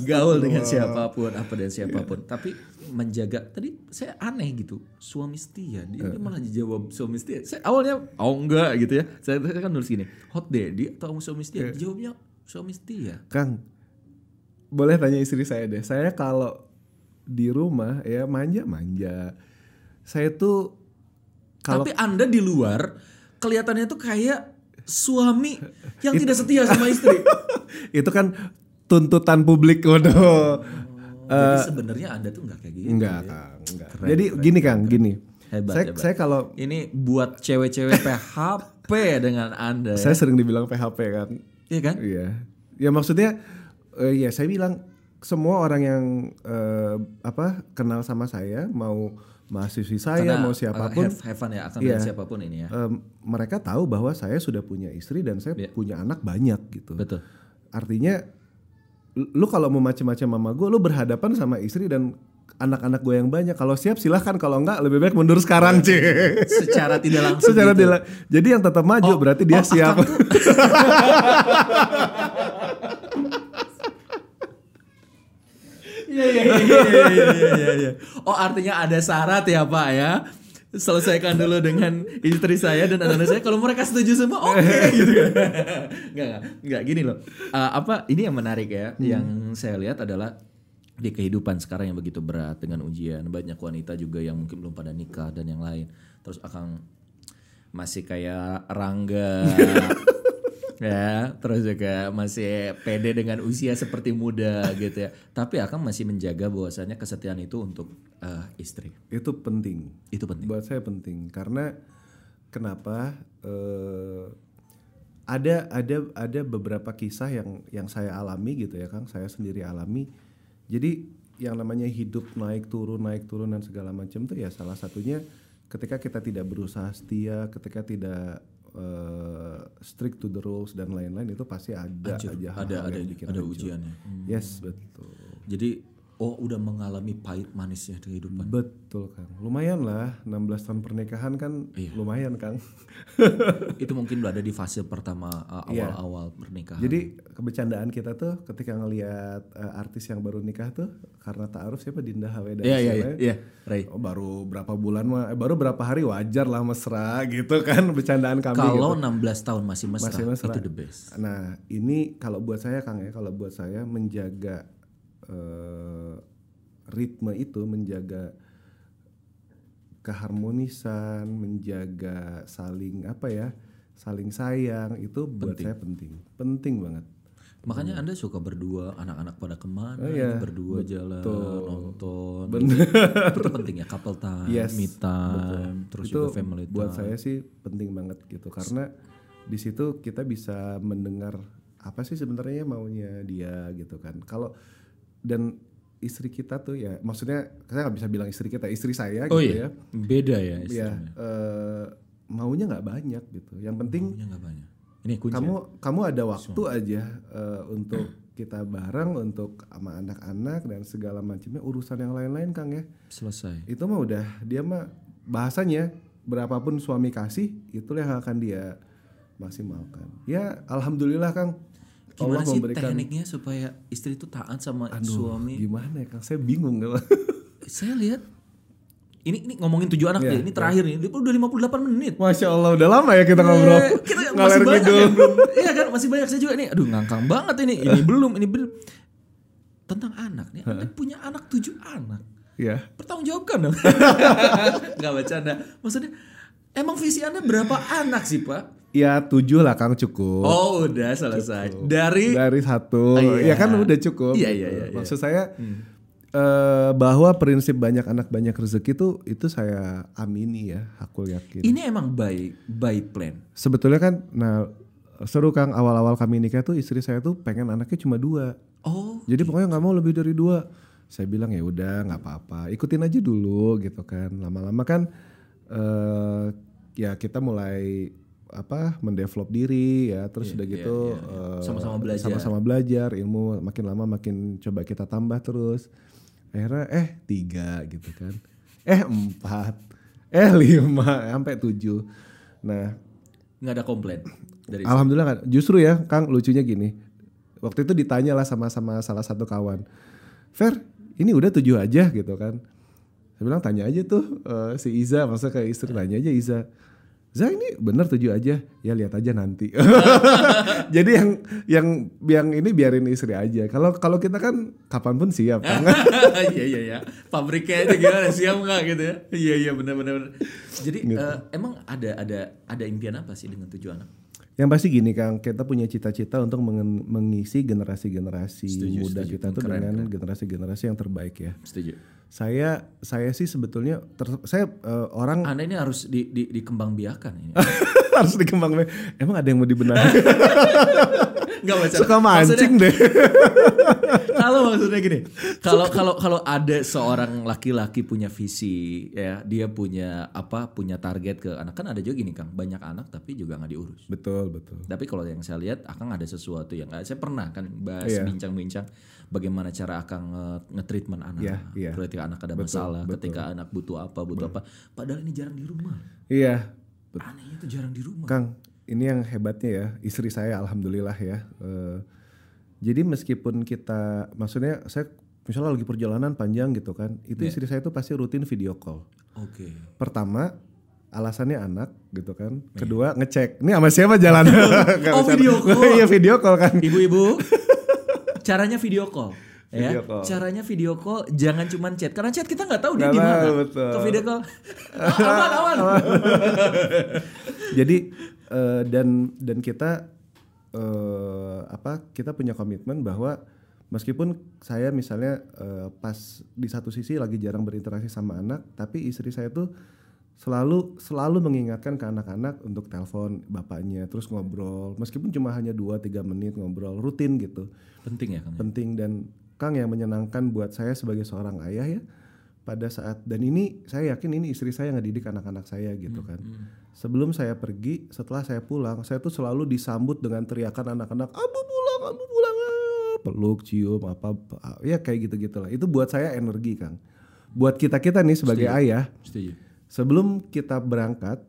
gaul dengan siapa pun, apa dan siapa pun. Tapi menjaga tadi saya aneh gitu, suami setia. Dia, dia malah jawab suami setia. Saya awalnya oh enggak gitu ya. Saya, saya kan nulis gini, hot daddy atau suami setia? Jawabnya suami setia. Kang, boleh tanya istri saya deh. Saya kalau di rumah ya manja-manja. Saya tuh kalau Tapi Anda di luar kelihatannya tuh kayak suami yang tidak setia sama istri. [laughs] itu kan tuntutan publik waduh. Jadi sebenarnya Anda tuh nggak kayak gitu. Enggak, Kang, enggak. Jadi gini Kang, gini. Hebat, saya hebat. saya kalau Ini buat cewek-cewek PHP dengan Anda. saya sering dibilang PHP kan. Iya kan? Iya. Ya maksudnya eh, ya saya bilang semua orang yang eh, apa kenal sama saya mau mahasiswi saya Karena, mau uh, siapa pun have, have fun ya akan dengan siapa pun ini ya. em, mereka tahu bahwa saya sudah punya istri dan saya Iya. punya anak banyak gitu. Betul. Artinya lu kalau mau macam-macam sama gue, lu berhadapan sama istri dan anak-anak gue yang banyak. Kalau siap silahkan, kalau enggak lebih baik mundur sekarang, cie. Secara tidak langsung. Secara gitu. tidak. Jadi yang tetap maju berarti dia oh, siap. [laughs] Iya iya iya iya iya iya iya. Oh artinya ada syarat ya Pak ya. Selesaikan dulu dengan istri saya dan anak-anak saya. Kalau mereka setuju semua, oke [laughs] gitu. Enggak enggak enggak gini loh. Eh, apa ini yang menarik ya? Yang saya lihat adalah di kehidupan sekarang yang begitu berat dengan ujian banyak wanita juga yang mungkin belum pada nikah dan yang lain terus akan masih kayak Rangga [laughs] ya terus juga masih pede dengan usia seperti muda gitu ya. Tapi akan masih menjaga bahwasannya kesetiaan itu untuk eh, istri. Itu penting. itu penting. Buat saya penting. Karena kenapa eh, ada ada ada beberapa kisah yang yang saya alami gitu ya Kang, saya sendiri alami. Jadi yang namanya hidup naik turun naik turun dan segala macam tuh ya salah satunya ketika kita tidak berusaha setia, ketika tidak eh, strict to the rules dan lain-lain itu pasti ada Hancur. aja ada ada yang bikin ada hancur. ujiannya Yes, betul. jadi oh udah mengalami pahit manisnya di kehidupan Betul Kang. Lumayan lah 16 tahun pernikahan kan Iya. lumayan Kang. [laughs] itu mungkin udah ada di fase pertama eh, Iya. awal-awal pernikahan Jadi kebercandaan kita tuh ketika ngelihat eh, artis yang baru nikah tuh karena taaruf siapa Dinda Hawe dan iya iya iya istilahnya, iya Ray Oh baru berapa bulan mah eh, baru berapa hari wajar lah mesra gitu kan bercandaan kami kalau gitu. 16 tahun masih mesra, Masih mesra. itu the best Nah, ini kalau buat saya Kang ya, kalau buat saya menjaga eh, ritme itu, menjaga keharmonisan, menjaga saling apa ya, saling sayang itu buat saya penting, penting banget. Makanya Anda suka berdua, anak-anak pada ke mana, iya. berdua jalan, nonton. Bener. Itu [laughs] penting ya, couple time, Yes, me time, terus itu juga family time. buat saya sih penting banget gitu karena di situ kita bisa mendengar apa sih sebenarnya maunya dia gitu kan kalau dan istri kita tuh ya maksudnya saya nggak bisa bilang istri kita istri saya oh gitu iya, ya beda ya ya istilahnya. eh, maunya nggak banyak gitu yang penting Maunya nggak banyak. Ini kunci. kamu kamu ada waktu aja eh, untuk kita bareng untuk sama anak-anak dan segala macamnya urusan yang lain-lain kang ya Selesai. itu mah udah dia mah bahasanya berapapun suami kasih itulah yang akan dia maksimalkan ya alhamdulillah kang Gimana Allah sih memberikan tekniknya supaya istri itu taat sama Aduh, suami? gimana ya kang saya bingung gitu. [laughs] Saya lihat ini ini ngomongin tujuh anak Iya, deh. Ini terakhir nih. Dia udah 58 menit. masya allah udah lama ya kita ngobrol Eh, kita masih banyak yang belum. Iya kan masih banyak saya juga nih. Aduh ngangkang banget ini. Ini [laughs] belum, ini belum. Tentang anak nih. Anda punya anak tujuh anak. ya Pertanggungjawabkan dong. [laughs] Gak bercanda. Maksudnya emang visi Anda berapa anak sih Pak? Ya tujuh lah kang cukup. Oh udah selesai. Dari? Dari satu. Oh, iya. ya kan udah cukup Iya, gitu. iya, iya, iya. maksud saya eh, bahwa prinsip banyak anak banyak rezeki itu itu saya amini ya aku yakin. Ini emang by by plan. sebetulnya kan nah seru kang awal-awal kami nikah tuh istri saya tuh pengen anaknya cuma dua. Oh jadi pokoknya nggak mau lebih dari dua. Saya bilang ya udah nggak apa-apa. Ikutin aja dulu gitu kan. Lama-lama kan eh, ya kita mulai apa mendevelop diri ya. Terus udah gitu eh, Sama-sama belajar. sama-sama belajar ilmu makin lama makin coba kita tambah terus. Akhirnya eh tiga gitu kan. Eh empat. Eh lima. Sampai tujuh. Nah nggak ada komplain dari alhamdulillah kan justru ya kang lucunya gini. Waktu itu ditanya lah sama sama salah satu kawan. Fer ini udah tujuh aja gitu kan. Saya bilang tanya aja tuh eh, si Iza. Masa kayak istri tanya aja Iza Za ini bener tujuh aja. Ya lihat aja nanti. [laughs] Jadi yang yang yang ini biarin istri aja. Kalau kalau kita kan kapan pun siap kan? [laughs] Iya iya iya. Pabriknya itu gimana? Siap nggak gitu ya? Iya iya benar benar jadi Gitu. eh, emang ada ada ada impian apa sih dengan tujuh anak? Yang pasti gini Kang, kita punya cita-cita untuk mengen- mengisi generasi-generasi muda kita tuh dengan generasi-generasi yang terbaik ya. setuju Saya saya sih sebetulnya ter- saya eh, orang anda ini harus di, di, dikembangbiakan ini [laughs] harus dikembang Emang ada yang mau dibenahi? [laughs] nggak baca Suka mancing deh. [laughs] kalau maksudnya gini kalau kalau kalau ada seorang laki-laki punya visi ya dia punya apa punya target ke anak kan ada juga gini kang banyak anak tapi juga nggak diurus betul betul. tapi kalau yang saya lihat akang ada sesuatu yang saya pernah kan bahas Iya. bincang-bincang bagaimana cara akang nge- nge-treatment anak Iya, iya. ketika anak ada masalah ketika anak butuh apa butuh apa padahal ini jarang di rumah Iya, anehnya itu jarang di rumah Kang, ini yang hebatnya ya, istri saya alhamdulillah ya. eh, jadi meskipun kita, maksudnya saya misalnya lagi perjalanan panjang gitu kan, itu istri saya tuh pasti rutin video call. oke Pertama, alasannya anak gitu kan. Kedua, ngecek, ini sama siapa jalan? [laughs] Oh, bisa- [laughs] video call. Iya video call kan. Ibu-ibu, [laughs] caranya video call. Ya, Video call. caranya video call jangan cuman chat karena chat kita nggak tahu dia di mana. Ke video call, aman [laughs] aman. [laughs] Jadi eh, dan dan kita eh, apa kita punya komitmen bahwa meskipun saya misalnya eh, pas di satu sisi lagi jarang berinteraksi sama anak, tapi istri saya tuh selalu selalu mengingatkan ke anak-anak untuk telepon bapaknya terus ngobrol. Meskipun cuma hanya 2-3 menit ngobrol rutin gitu. Penting ya kan. penting. Dan Kang yang menyenangkan buat saya sebagai seorang ayah ya pada saat dan ini saya yakin ini istri saya yang ngedidik anak-anak saya gitu kan. sebelum saya pergi setelah saya pulang saya tuh selalu disambut dengan teriakan anak-anak abu pulang abu pulang. Ah." peluk cium apa apa, ya kayak gitu gitulah itu buat saya energi Kang. Buat kita kita nih sebagai ayah Setuju. Sebelum kita berangkat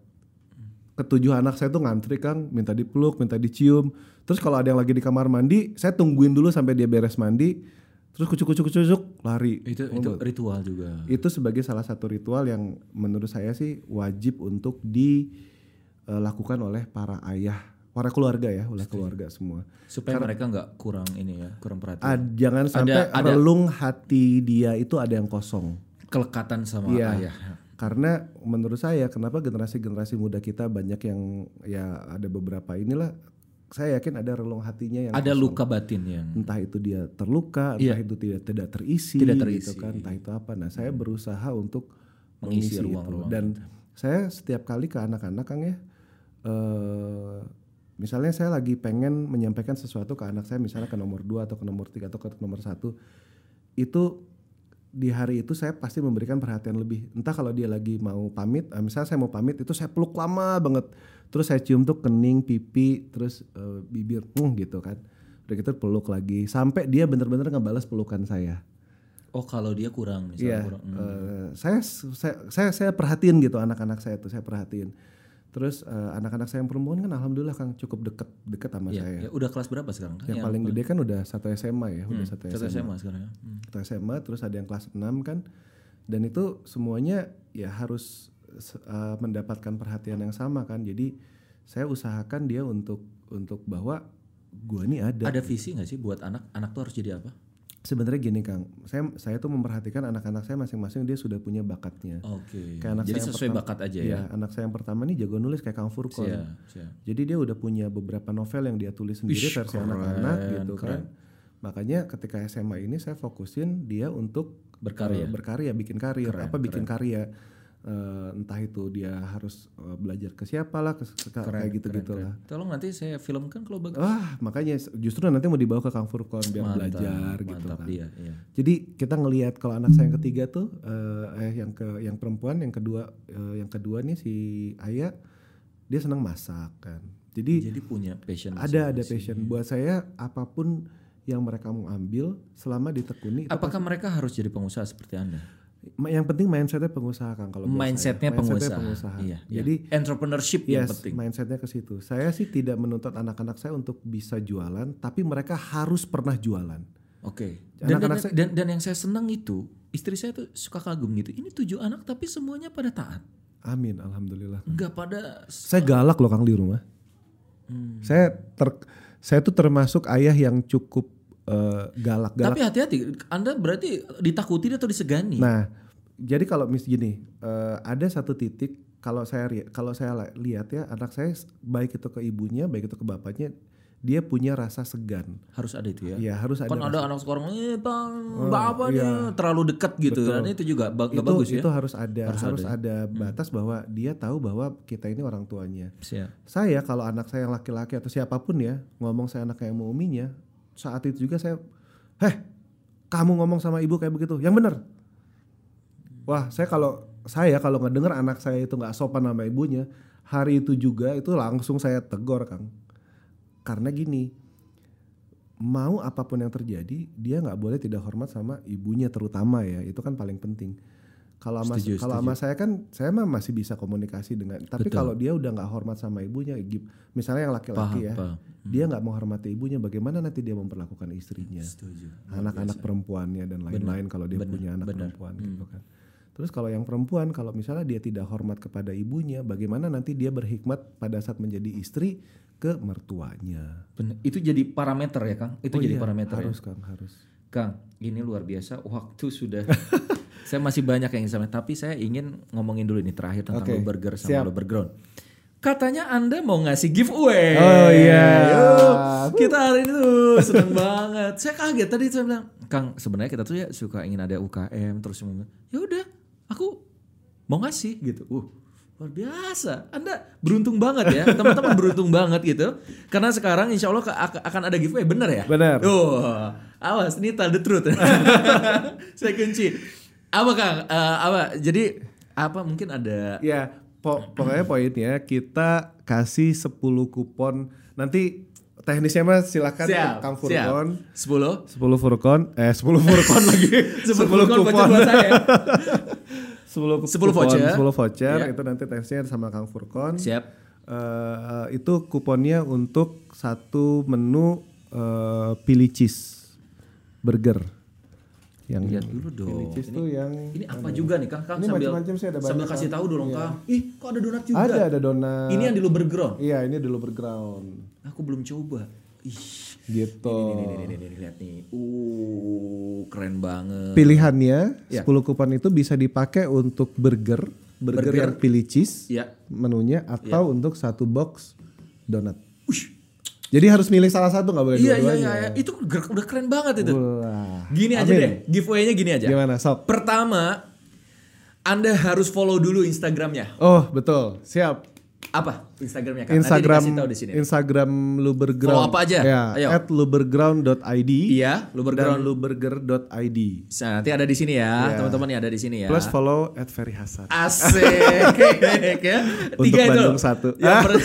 ketujuh anak saya tuh ngantri Kang minta dipeluk minta dicium terus kalau ada yang lagi di kamar mandi saya tungguin dulu sampai dia beres mandi terus kucuk kucuk kucuk lari Itu itu ritual juga. itu sebagai salah satu ritual yang menurut saya sih wajib untuk dilakukan oleh para ayah para keluarga ya oleh keluarga semua Supaya mereka nggak kurang ini ya, kurang perhatian. Ah, jangan sampai ada- relung hati dia itu ada yang kosong Kelekatan sama Iya. ayah. Karena menurut saya kenapa generasi-generasi muda kita banyak yang ya ada beberapa inilah saya yakin ada relung hatinya yang Ada kosong. luka batin yang entah itu dia terluka, entah itu tidak tidak terisi, Tidak gitu terisi. kan, entah itu apa. Nah, saya berusaha untuk Mengisi mengisi, itu ruang-ruang dan saya setiap kali ke anak-anak Kang ya eh misalnya saya lagi pengen menyampaikan sesuatu ke anak saya misalnya ke nomor 2 atau ke nomor 3 atau ke nomor satu itu di hari itu saya pasti memberikan perhatian lebih. Entah kalau dia lagi mau pamit, eh, misalnya saya mau pamit itu saya peluk lama banget. Terus saya cium tuh kening, pipi, terus eh, bibir, hmm, gitu kan. Udah gitu peluk lagi sampai dia bener-bener ngebalas pelukan saya. Oh kalau dia kurang misalnya Iya, kurang. hmm. eh, saya, saya saya saya perhatiin gitu anak-anak saya tuh saya perhatiin. Terus eh, anak-anak saya yang perempuan kan alhamdulillah Kang cukup deket deket sama Iya, saya. ya, udah kelas berapa sekarang? Yang paling gede kan udah satu SMA ya, udah satu Satu SMA. SMA sekarang ya. Hmm. Satu SMA terus ada yang kelas 6 kan. Dan itu semuanya ya harus eh, mendapatkan perhatian yang sama kan. Jadi saya usahakan dia untuk untuk bahwa gua nih ada. Ada visi nggak sih buat anak? Anak tuh harus jadi apa? Sebenarnya gini Kang, saya saya tuh memperhatikan anak-anak saya masing-masing dia sudah punya bakatnya. Oke. Kayak anak Jadi saya sesuai pertama- bakat aja ya. Iya, anak saya yang pertama nih jago nulis kayak Kang Furkon. Siap, siap. Jadi dia udah punya beberapa novel yang dia tulis sendiri Ish, versi keren, anak-anak gitu keren. kan. Makanya ketika SMA ini saya fokusin dia untuk Berkarya. eh, berkarya, bikin karir. Apa bikin karya? Eh, entah itu dia harus eh, belajar ke siapa lah, ke, ke- kayak gitu-gitu lah. Tolong nanti saya filmkan kalau bagus. Wah, makanya justru nanti mau dibawa ke Kang Furkon biar belajar gitu Mantap kan. dia, iya. Jadi kita ngelihat kalau anak saya yang ketiga tuh eh, eh yang ke yang perempuan, yang kedua eh, yang kedua nih si Aya dia senang masak kan. Jadi Jadi punya passion. ada ada passion buat saya apa pun yang mereka mau ambil selama ditekuni. Apakah mereka harus jadi pengusaha seperti anda? Yang penting mindsetnya pengusaha kan kalau Mindsetnya saya. pengusaha. pengusaha. Iya, iya. Jadi entrepreneurship yang yes, penting. mindsetnya ke situ. Saya sih tidak menuntut anak-anak saya untuk bisa jualan, tapi mereka harus pernah jualan. Oke. Dan, dan, Anak-anak saya- dan dan yang saya senang itu istri saya tuh suka kagum gitu. Ini tujuh anak tapi semuanya pada taat. Amin, alhamdulillah. Enggak pada Saya galak loh Kang di rumah. Hmm. Saya ter, saya tuh termasuk ayah yang cukup eh, galak galak. Tapi hati-hati, Anda berarti ditakuti atau disegani? Nah, jadi kalau mis gini, eh, ada satu titik kalau saya kalau saya lihat ya anak saya baik itu ke ibunya, baik itu ke bapaknya, dia punya rasa segan. Harus ada itu ya. Ya harus ada. Kan ada anak sekarang, eh bang, bapak iya. nih terlalu dekat gitu. Dan itu juga itu bagus ya. itu harus ada Harus harus, ada. ada batas bahwa dia tahu bahwa kita ini orang tuanya. Siap. Saya kalau anak saya yang laki-laki atau siapa pun ya ngomong saya anak kayak mau uminya, saat itu juga saya, heh, kamu ngomong sama ibu kayak begitu, yang benar. Wah, saya kalau saya kalau ngedenger anak saya itu nggak sopan sama ibunya, hari itu juga itu langsung saya tegor kang. Karena gini, mau apa pun yang terjadi, dia nggak boleh tidak hormat sama ibunya terutama ya, itu kan paling penting. Kalau sama Setuju, kalau sama saya kan saya mah masih bisa komunikasi dengan, tapi Betul. kalau dia udah nggak hormat sama ibunya, misalnya yang laki-laki ya, paham. dia nggak mau hormati ibunya, bagaimana nanti dia memperlakukan istrinya, Setuju. anak-anak perempuannya dan lain-lain kalau dia punya anak perempuan gitu kan. Terus kalau yang perempuan, kalau misalnya dia tidak hormat kepada ibunya, bagaimana nanti dia berhikmat pada saat menjadi istri ke mertuanya? Bener. Itu jadi parameter ya Kang? Itu Oh jadi iya, parameter ya? harus kang harus. Kang, ini luar biasa. Waktu sudah. [laughs] saya masih banyak yang ingin sampaikan, tapi saya ingin ngomongin dulu ini terakhir tentang lo burger sama siap. lo burger. Katanya Anda mau ngasih giveaway. Oh, iya. Yuk, kita hari ini tuh seneng [laughs] banget. Saya kaget tadi saya bilang, Kang, sebenarnya kita tuh ya suka ingin ada UKM terus. Ya udah, aku mau ngasih gitu. Uh, luar biasa. Anda beruntung banget ya, [laughs] teman-teman beruntung banget gitu. Karena sekarang insya Allah akan ada giveaway, bener ya? Bener. Oh, awas ini tell the truth. [laughs] Saya kunci. Apa Kang? Eh, apa? Jadi apa mungkin ada Ya, po- pokoknya poinnya kita kasih 10 kupon. Nanti teknisnya mah silakan siap, Kang siap. Furkon. 10 10 Furkon, eh 10 Furkon lagi. [laughs] 10 kupon buat saya. [laughs] 10 10 kupon, voucher. 10 voucher Iya. itu nanti tesnya sama Kang Furkon. Siap. Eh, itu kuponnya untuk satu menu eh, pilih cheese burger. Yang Lihat dulu dong. cheese tuh yang Ini apa juga nih Kang? Kang Ini sambil macam-macam sih, ada sambil banyak, kasih tahu dong Iya. Kang. Ih, kok ada donat juga? ada ada donat. Ini yang di Luber Ground. Iya, ini dulu berground. Aku belum coba. Ih. Gitu. Ini, ini, ini, ini, ini, lihat nih. Uh, keren banget. Pilihannya Ya. 10 kupon itu bisa dipakai untuk burger, burger, Burger. yang pilih cheese Ya. menunya atau untuk satu box donat. Jadi harus milih salah satu nggak boleh Iya, iya, dua-duanya. iya, iya. Itu udah keren banget itu. Wah. Gini aja Amin. deh, giveaway-nya gini aja. Gimana, Sob? Pertama, Anda harus follow dulu Instagramnya. Oh, betul. Siap. Apa Instagramnya kan? Instagram Nanti tahu di sini. Instagram Luberground. Follow apa aja? Ya, Ayo. at luberground.id Iya, dan Luberground. luberger.id. Nah, nanti ada di sini ya, teman-teman yang ada di sini ya. Plus follow at Ferry Hasan. Asik ya. [laughs] Untuk [laughs] Tiga itu. Bandung satu. Yang, [laughs] per-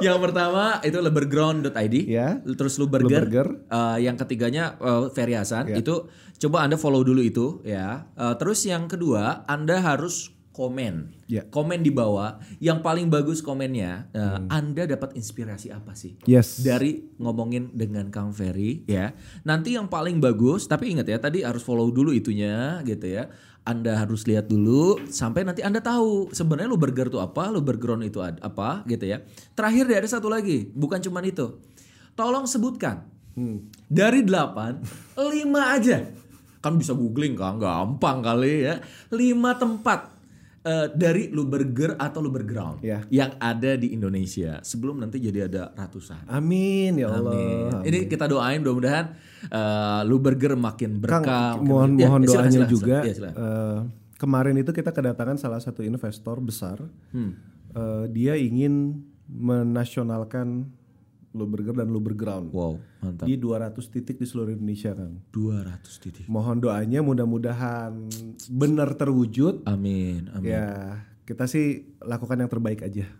yang pertama itu leberground.id. Ya. Terus Luberger. Luberger. Eh, yang ketiganya uh, Ferry Hasan. Ya. Itu coba Anda follow dulu itu ya. Eh, terus yang kedua Anda harus komen. Ya. Komen di bawah. Yang paling bagus komennya. Hmm. Anda dapat inspirasi apa sih? Yes. dari ngomongin dengan Kang Ferry ya. Nanti yang paling bagus, tapi ingat ya tadi harus follow dulu itunya gitu ya. Anda harus lihat dulu sampai nanti Anda tahu sebenarnya lu burger itu apa, lu background itu apa gitu ya. Terakhir deh ada satu lagi, bukan cuman itu. Tolong sebutkan dari 8 5 aja. Kan bisa googling kan, gampang kali ya. 5 tempat eh, dari lu burger atau lu background Ya. yang ada di Indonesia sebelum nanti jadi ada ratusan. Amin ya Allah. Amin. Ini kita doain mudah-mudahan uh, lu burger makin Kang, berkah. makin- mohon Ya, mohon ya, doanya silakan, juga. silakan. Ya, silakan. eh, kemarin itu kita kedatangan salah satu investor besar. Hmm. Eh, dia ingin menasionalkan Luberger dan Luberground Wow, mantap. di 200 titik di seluruh Indonesia kan. 200 titik. Mohon doanya mudah-mudahan benar terwujud. Amin, amin. Ya kita sih lakukan yang terbaik aja.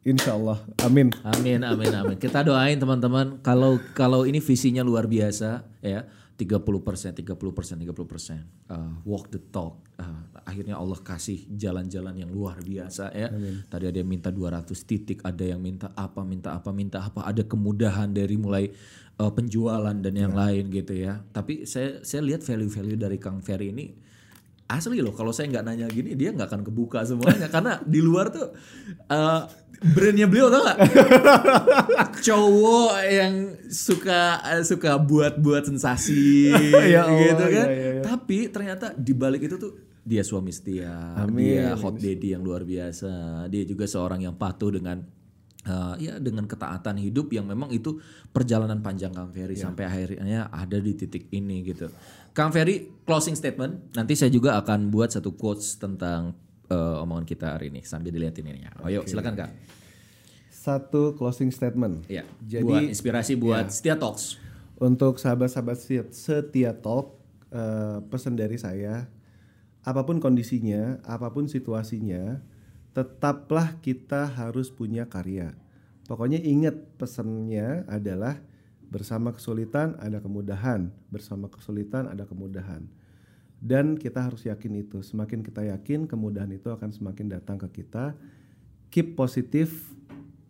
Insya Allah. Amin. Amin, amin, amin. Kita doain teman-teman kalau kalau ini visinya luar biasa ya. 30 persen, 30 persen, 30 persen. Uh, walk the talk. Uh, akhirnya Allah kasih jalan-jalan yang luar biasa ya. Tadi ada yang minta 200 titik, ada yang minta apa, minta apa, minta apa. Ada kemudahan dari mulai uh, penjualan dan yang lain gitu ya. Tapi saya saya lihat value-value dari Kang Ferry ini asli loh kalau saya nggak nanya gini dia nggak akan kebuka semuanya [laughs] karena di luar tuh uh, brandnya beliau tau nggak [laughs] cowok yang suka eh, suka buat-buat sensasi [laughs] Ya Allah, gitu kan ya, ya, ya. tapi ternyata di balik itu tuh dia suami setia Amin. dia hot daddy yang luar biasa dia juga seorang yang patuh dengan uh, ya dengan ketaatan hidup yang memang itu perjalanan panjang Kang Ferry Ya. sampai akhirnya ada di titik ini gitu. Kang Ferry closing statement. Nanti saya juga akan buat satu quotes tentang uh, omongan kita hari ini sambil dilihatin ini ya. Oh, yuk silakan Kak. Satu closing statement. Ya. Jadi buat inspirasi buat Setia Talks. untuk sahabat-sahabat setia, setia talk eh, pesan dari saya apa pun kondisinya, apa pun situasinya, tetaplah kita harus punya karya. Pokoknya ingat pesannya adalah bersama kesulitan ada kemudahan, bersama kesulitan ada kemudahan. Dan kita harus yakin itu. Semakin kita yakin, kemudahan itu akan semakin datang ke kita. Keep positif,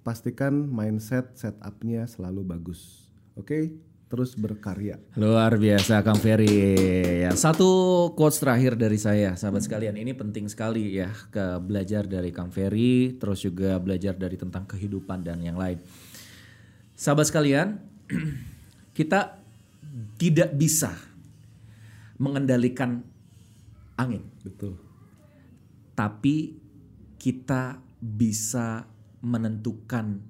pastikan mindset setupnya selalu bagus. Oke, terus berkarya. Luar biasa Kang Ferry. Ya, satu quotes terakhir dari saya, sahabat sekalian. Ini penting sekali ya ke belajar dari Kang Ferry, terus juga belajar dari tentang kehidupan dan yang lain. Sahabat sekalian, [clears throat] kita tidak bisa mengendalikan angin, Betul. tapi kita bisa menentukan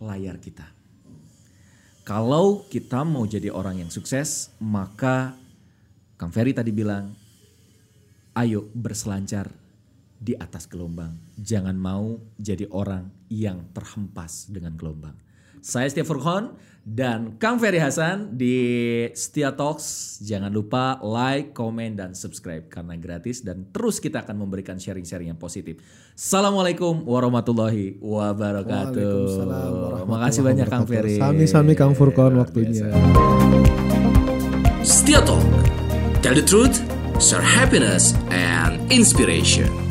layar kita. Kalau kita mau jadi orang yang sukses, maka Kang Ferry tadi bilang, ayo berselancar di atas gelombang. Jangan mau jadi orang yang terhempas dengan gelombang. Saya Setia Furqon dan Kang Ferry Hasan di Setia Talks. Jangan lupa like, komen, dan subscribe karena gratis dan terus kita akan memberikan sharing-sharing yang positif. Assalamualaikum warahmatullahi wabarakatuh. Waalaikumsalam warahmatullahi Makasih banyak Kang. Ferry. Sami-sami Kang Furqon waktunya. Setia Talk. Tell the truth, share happiness and inspiration.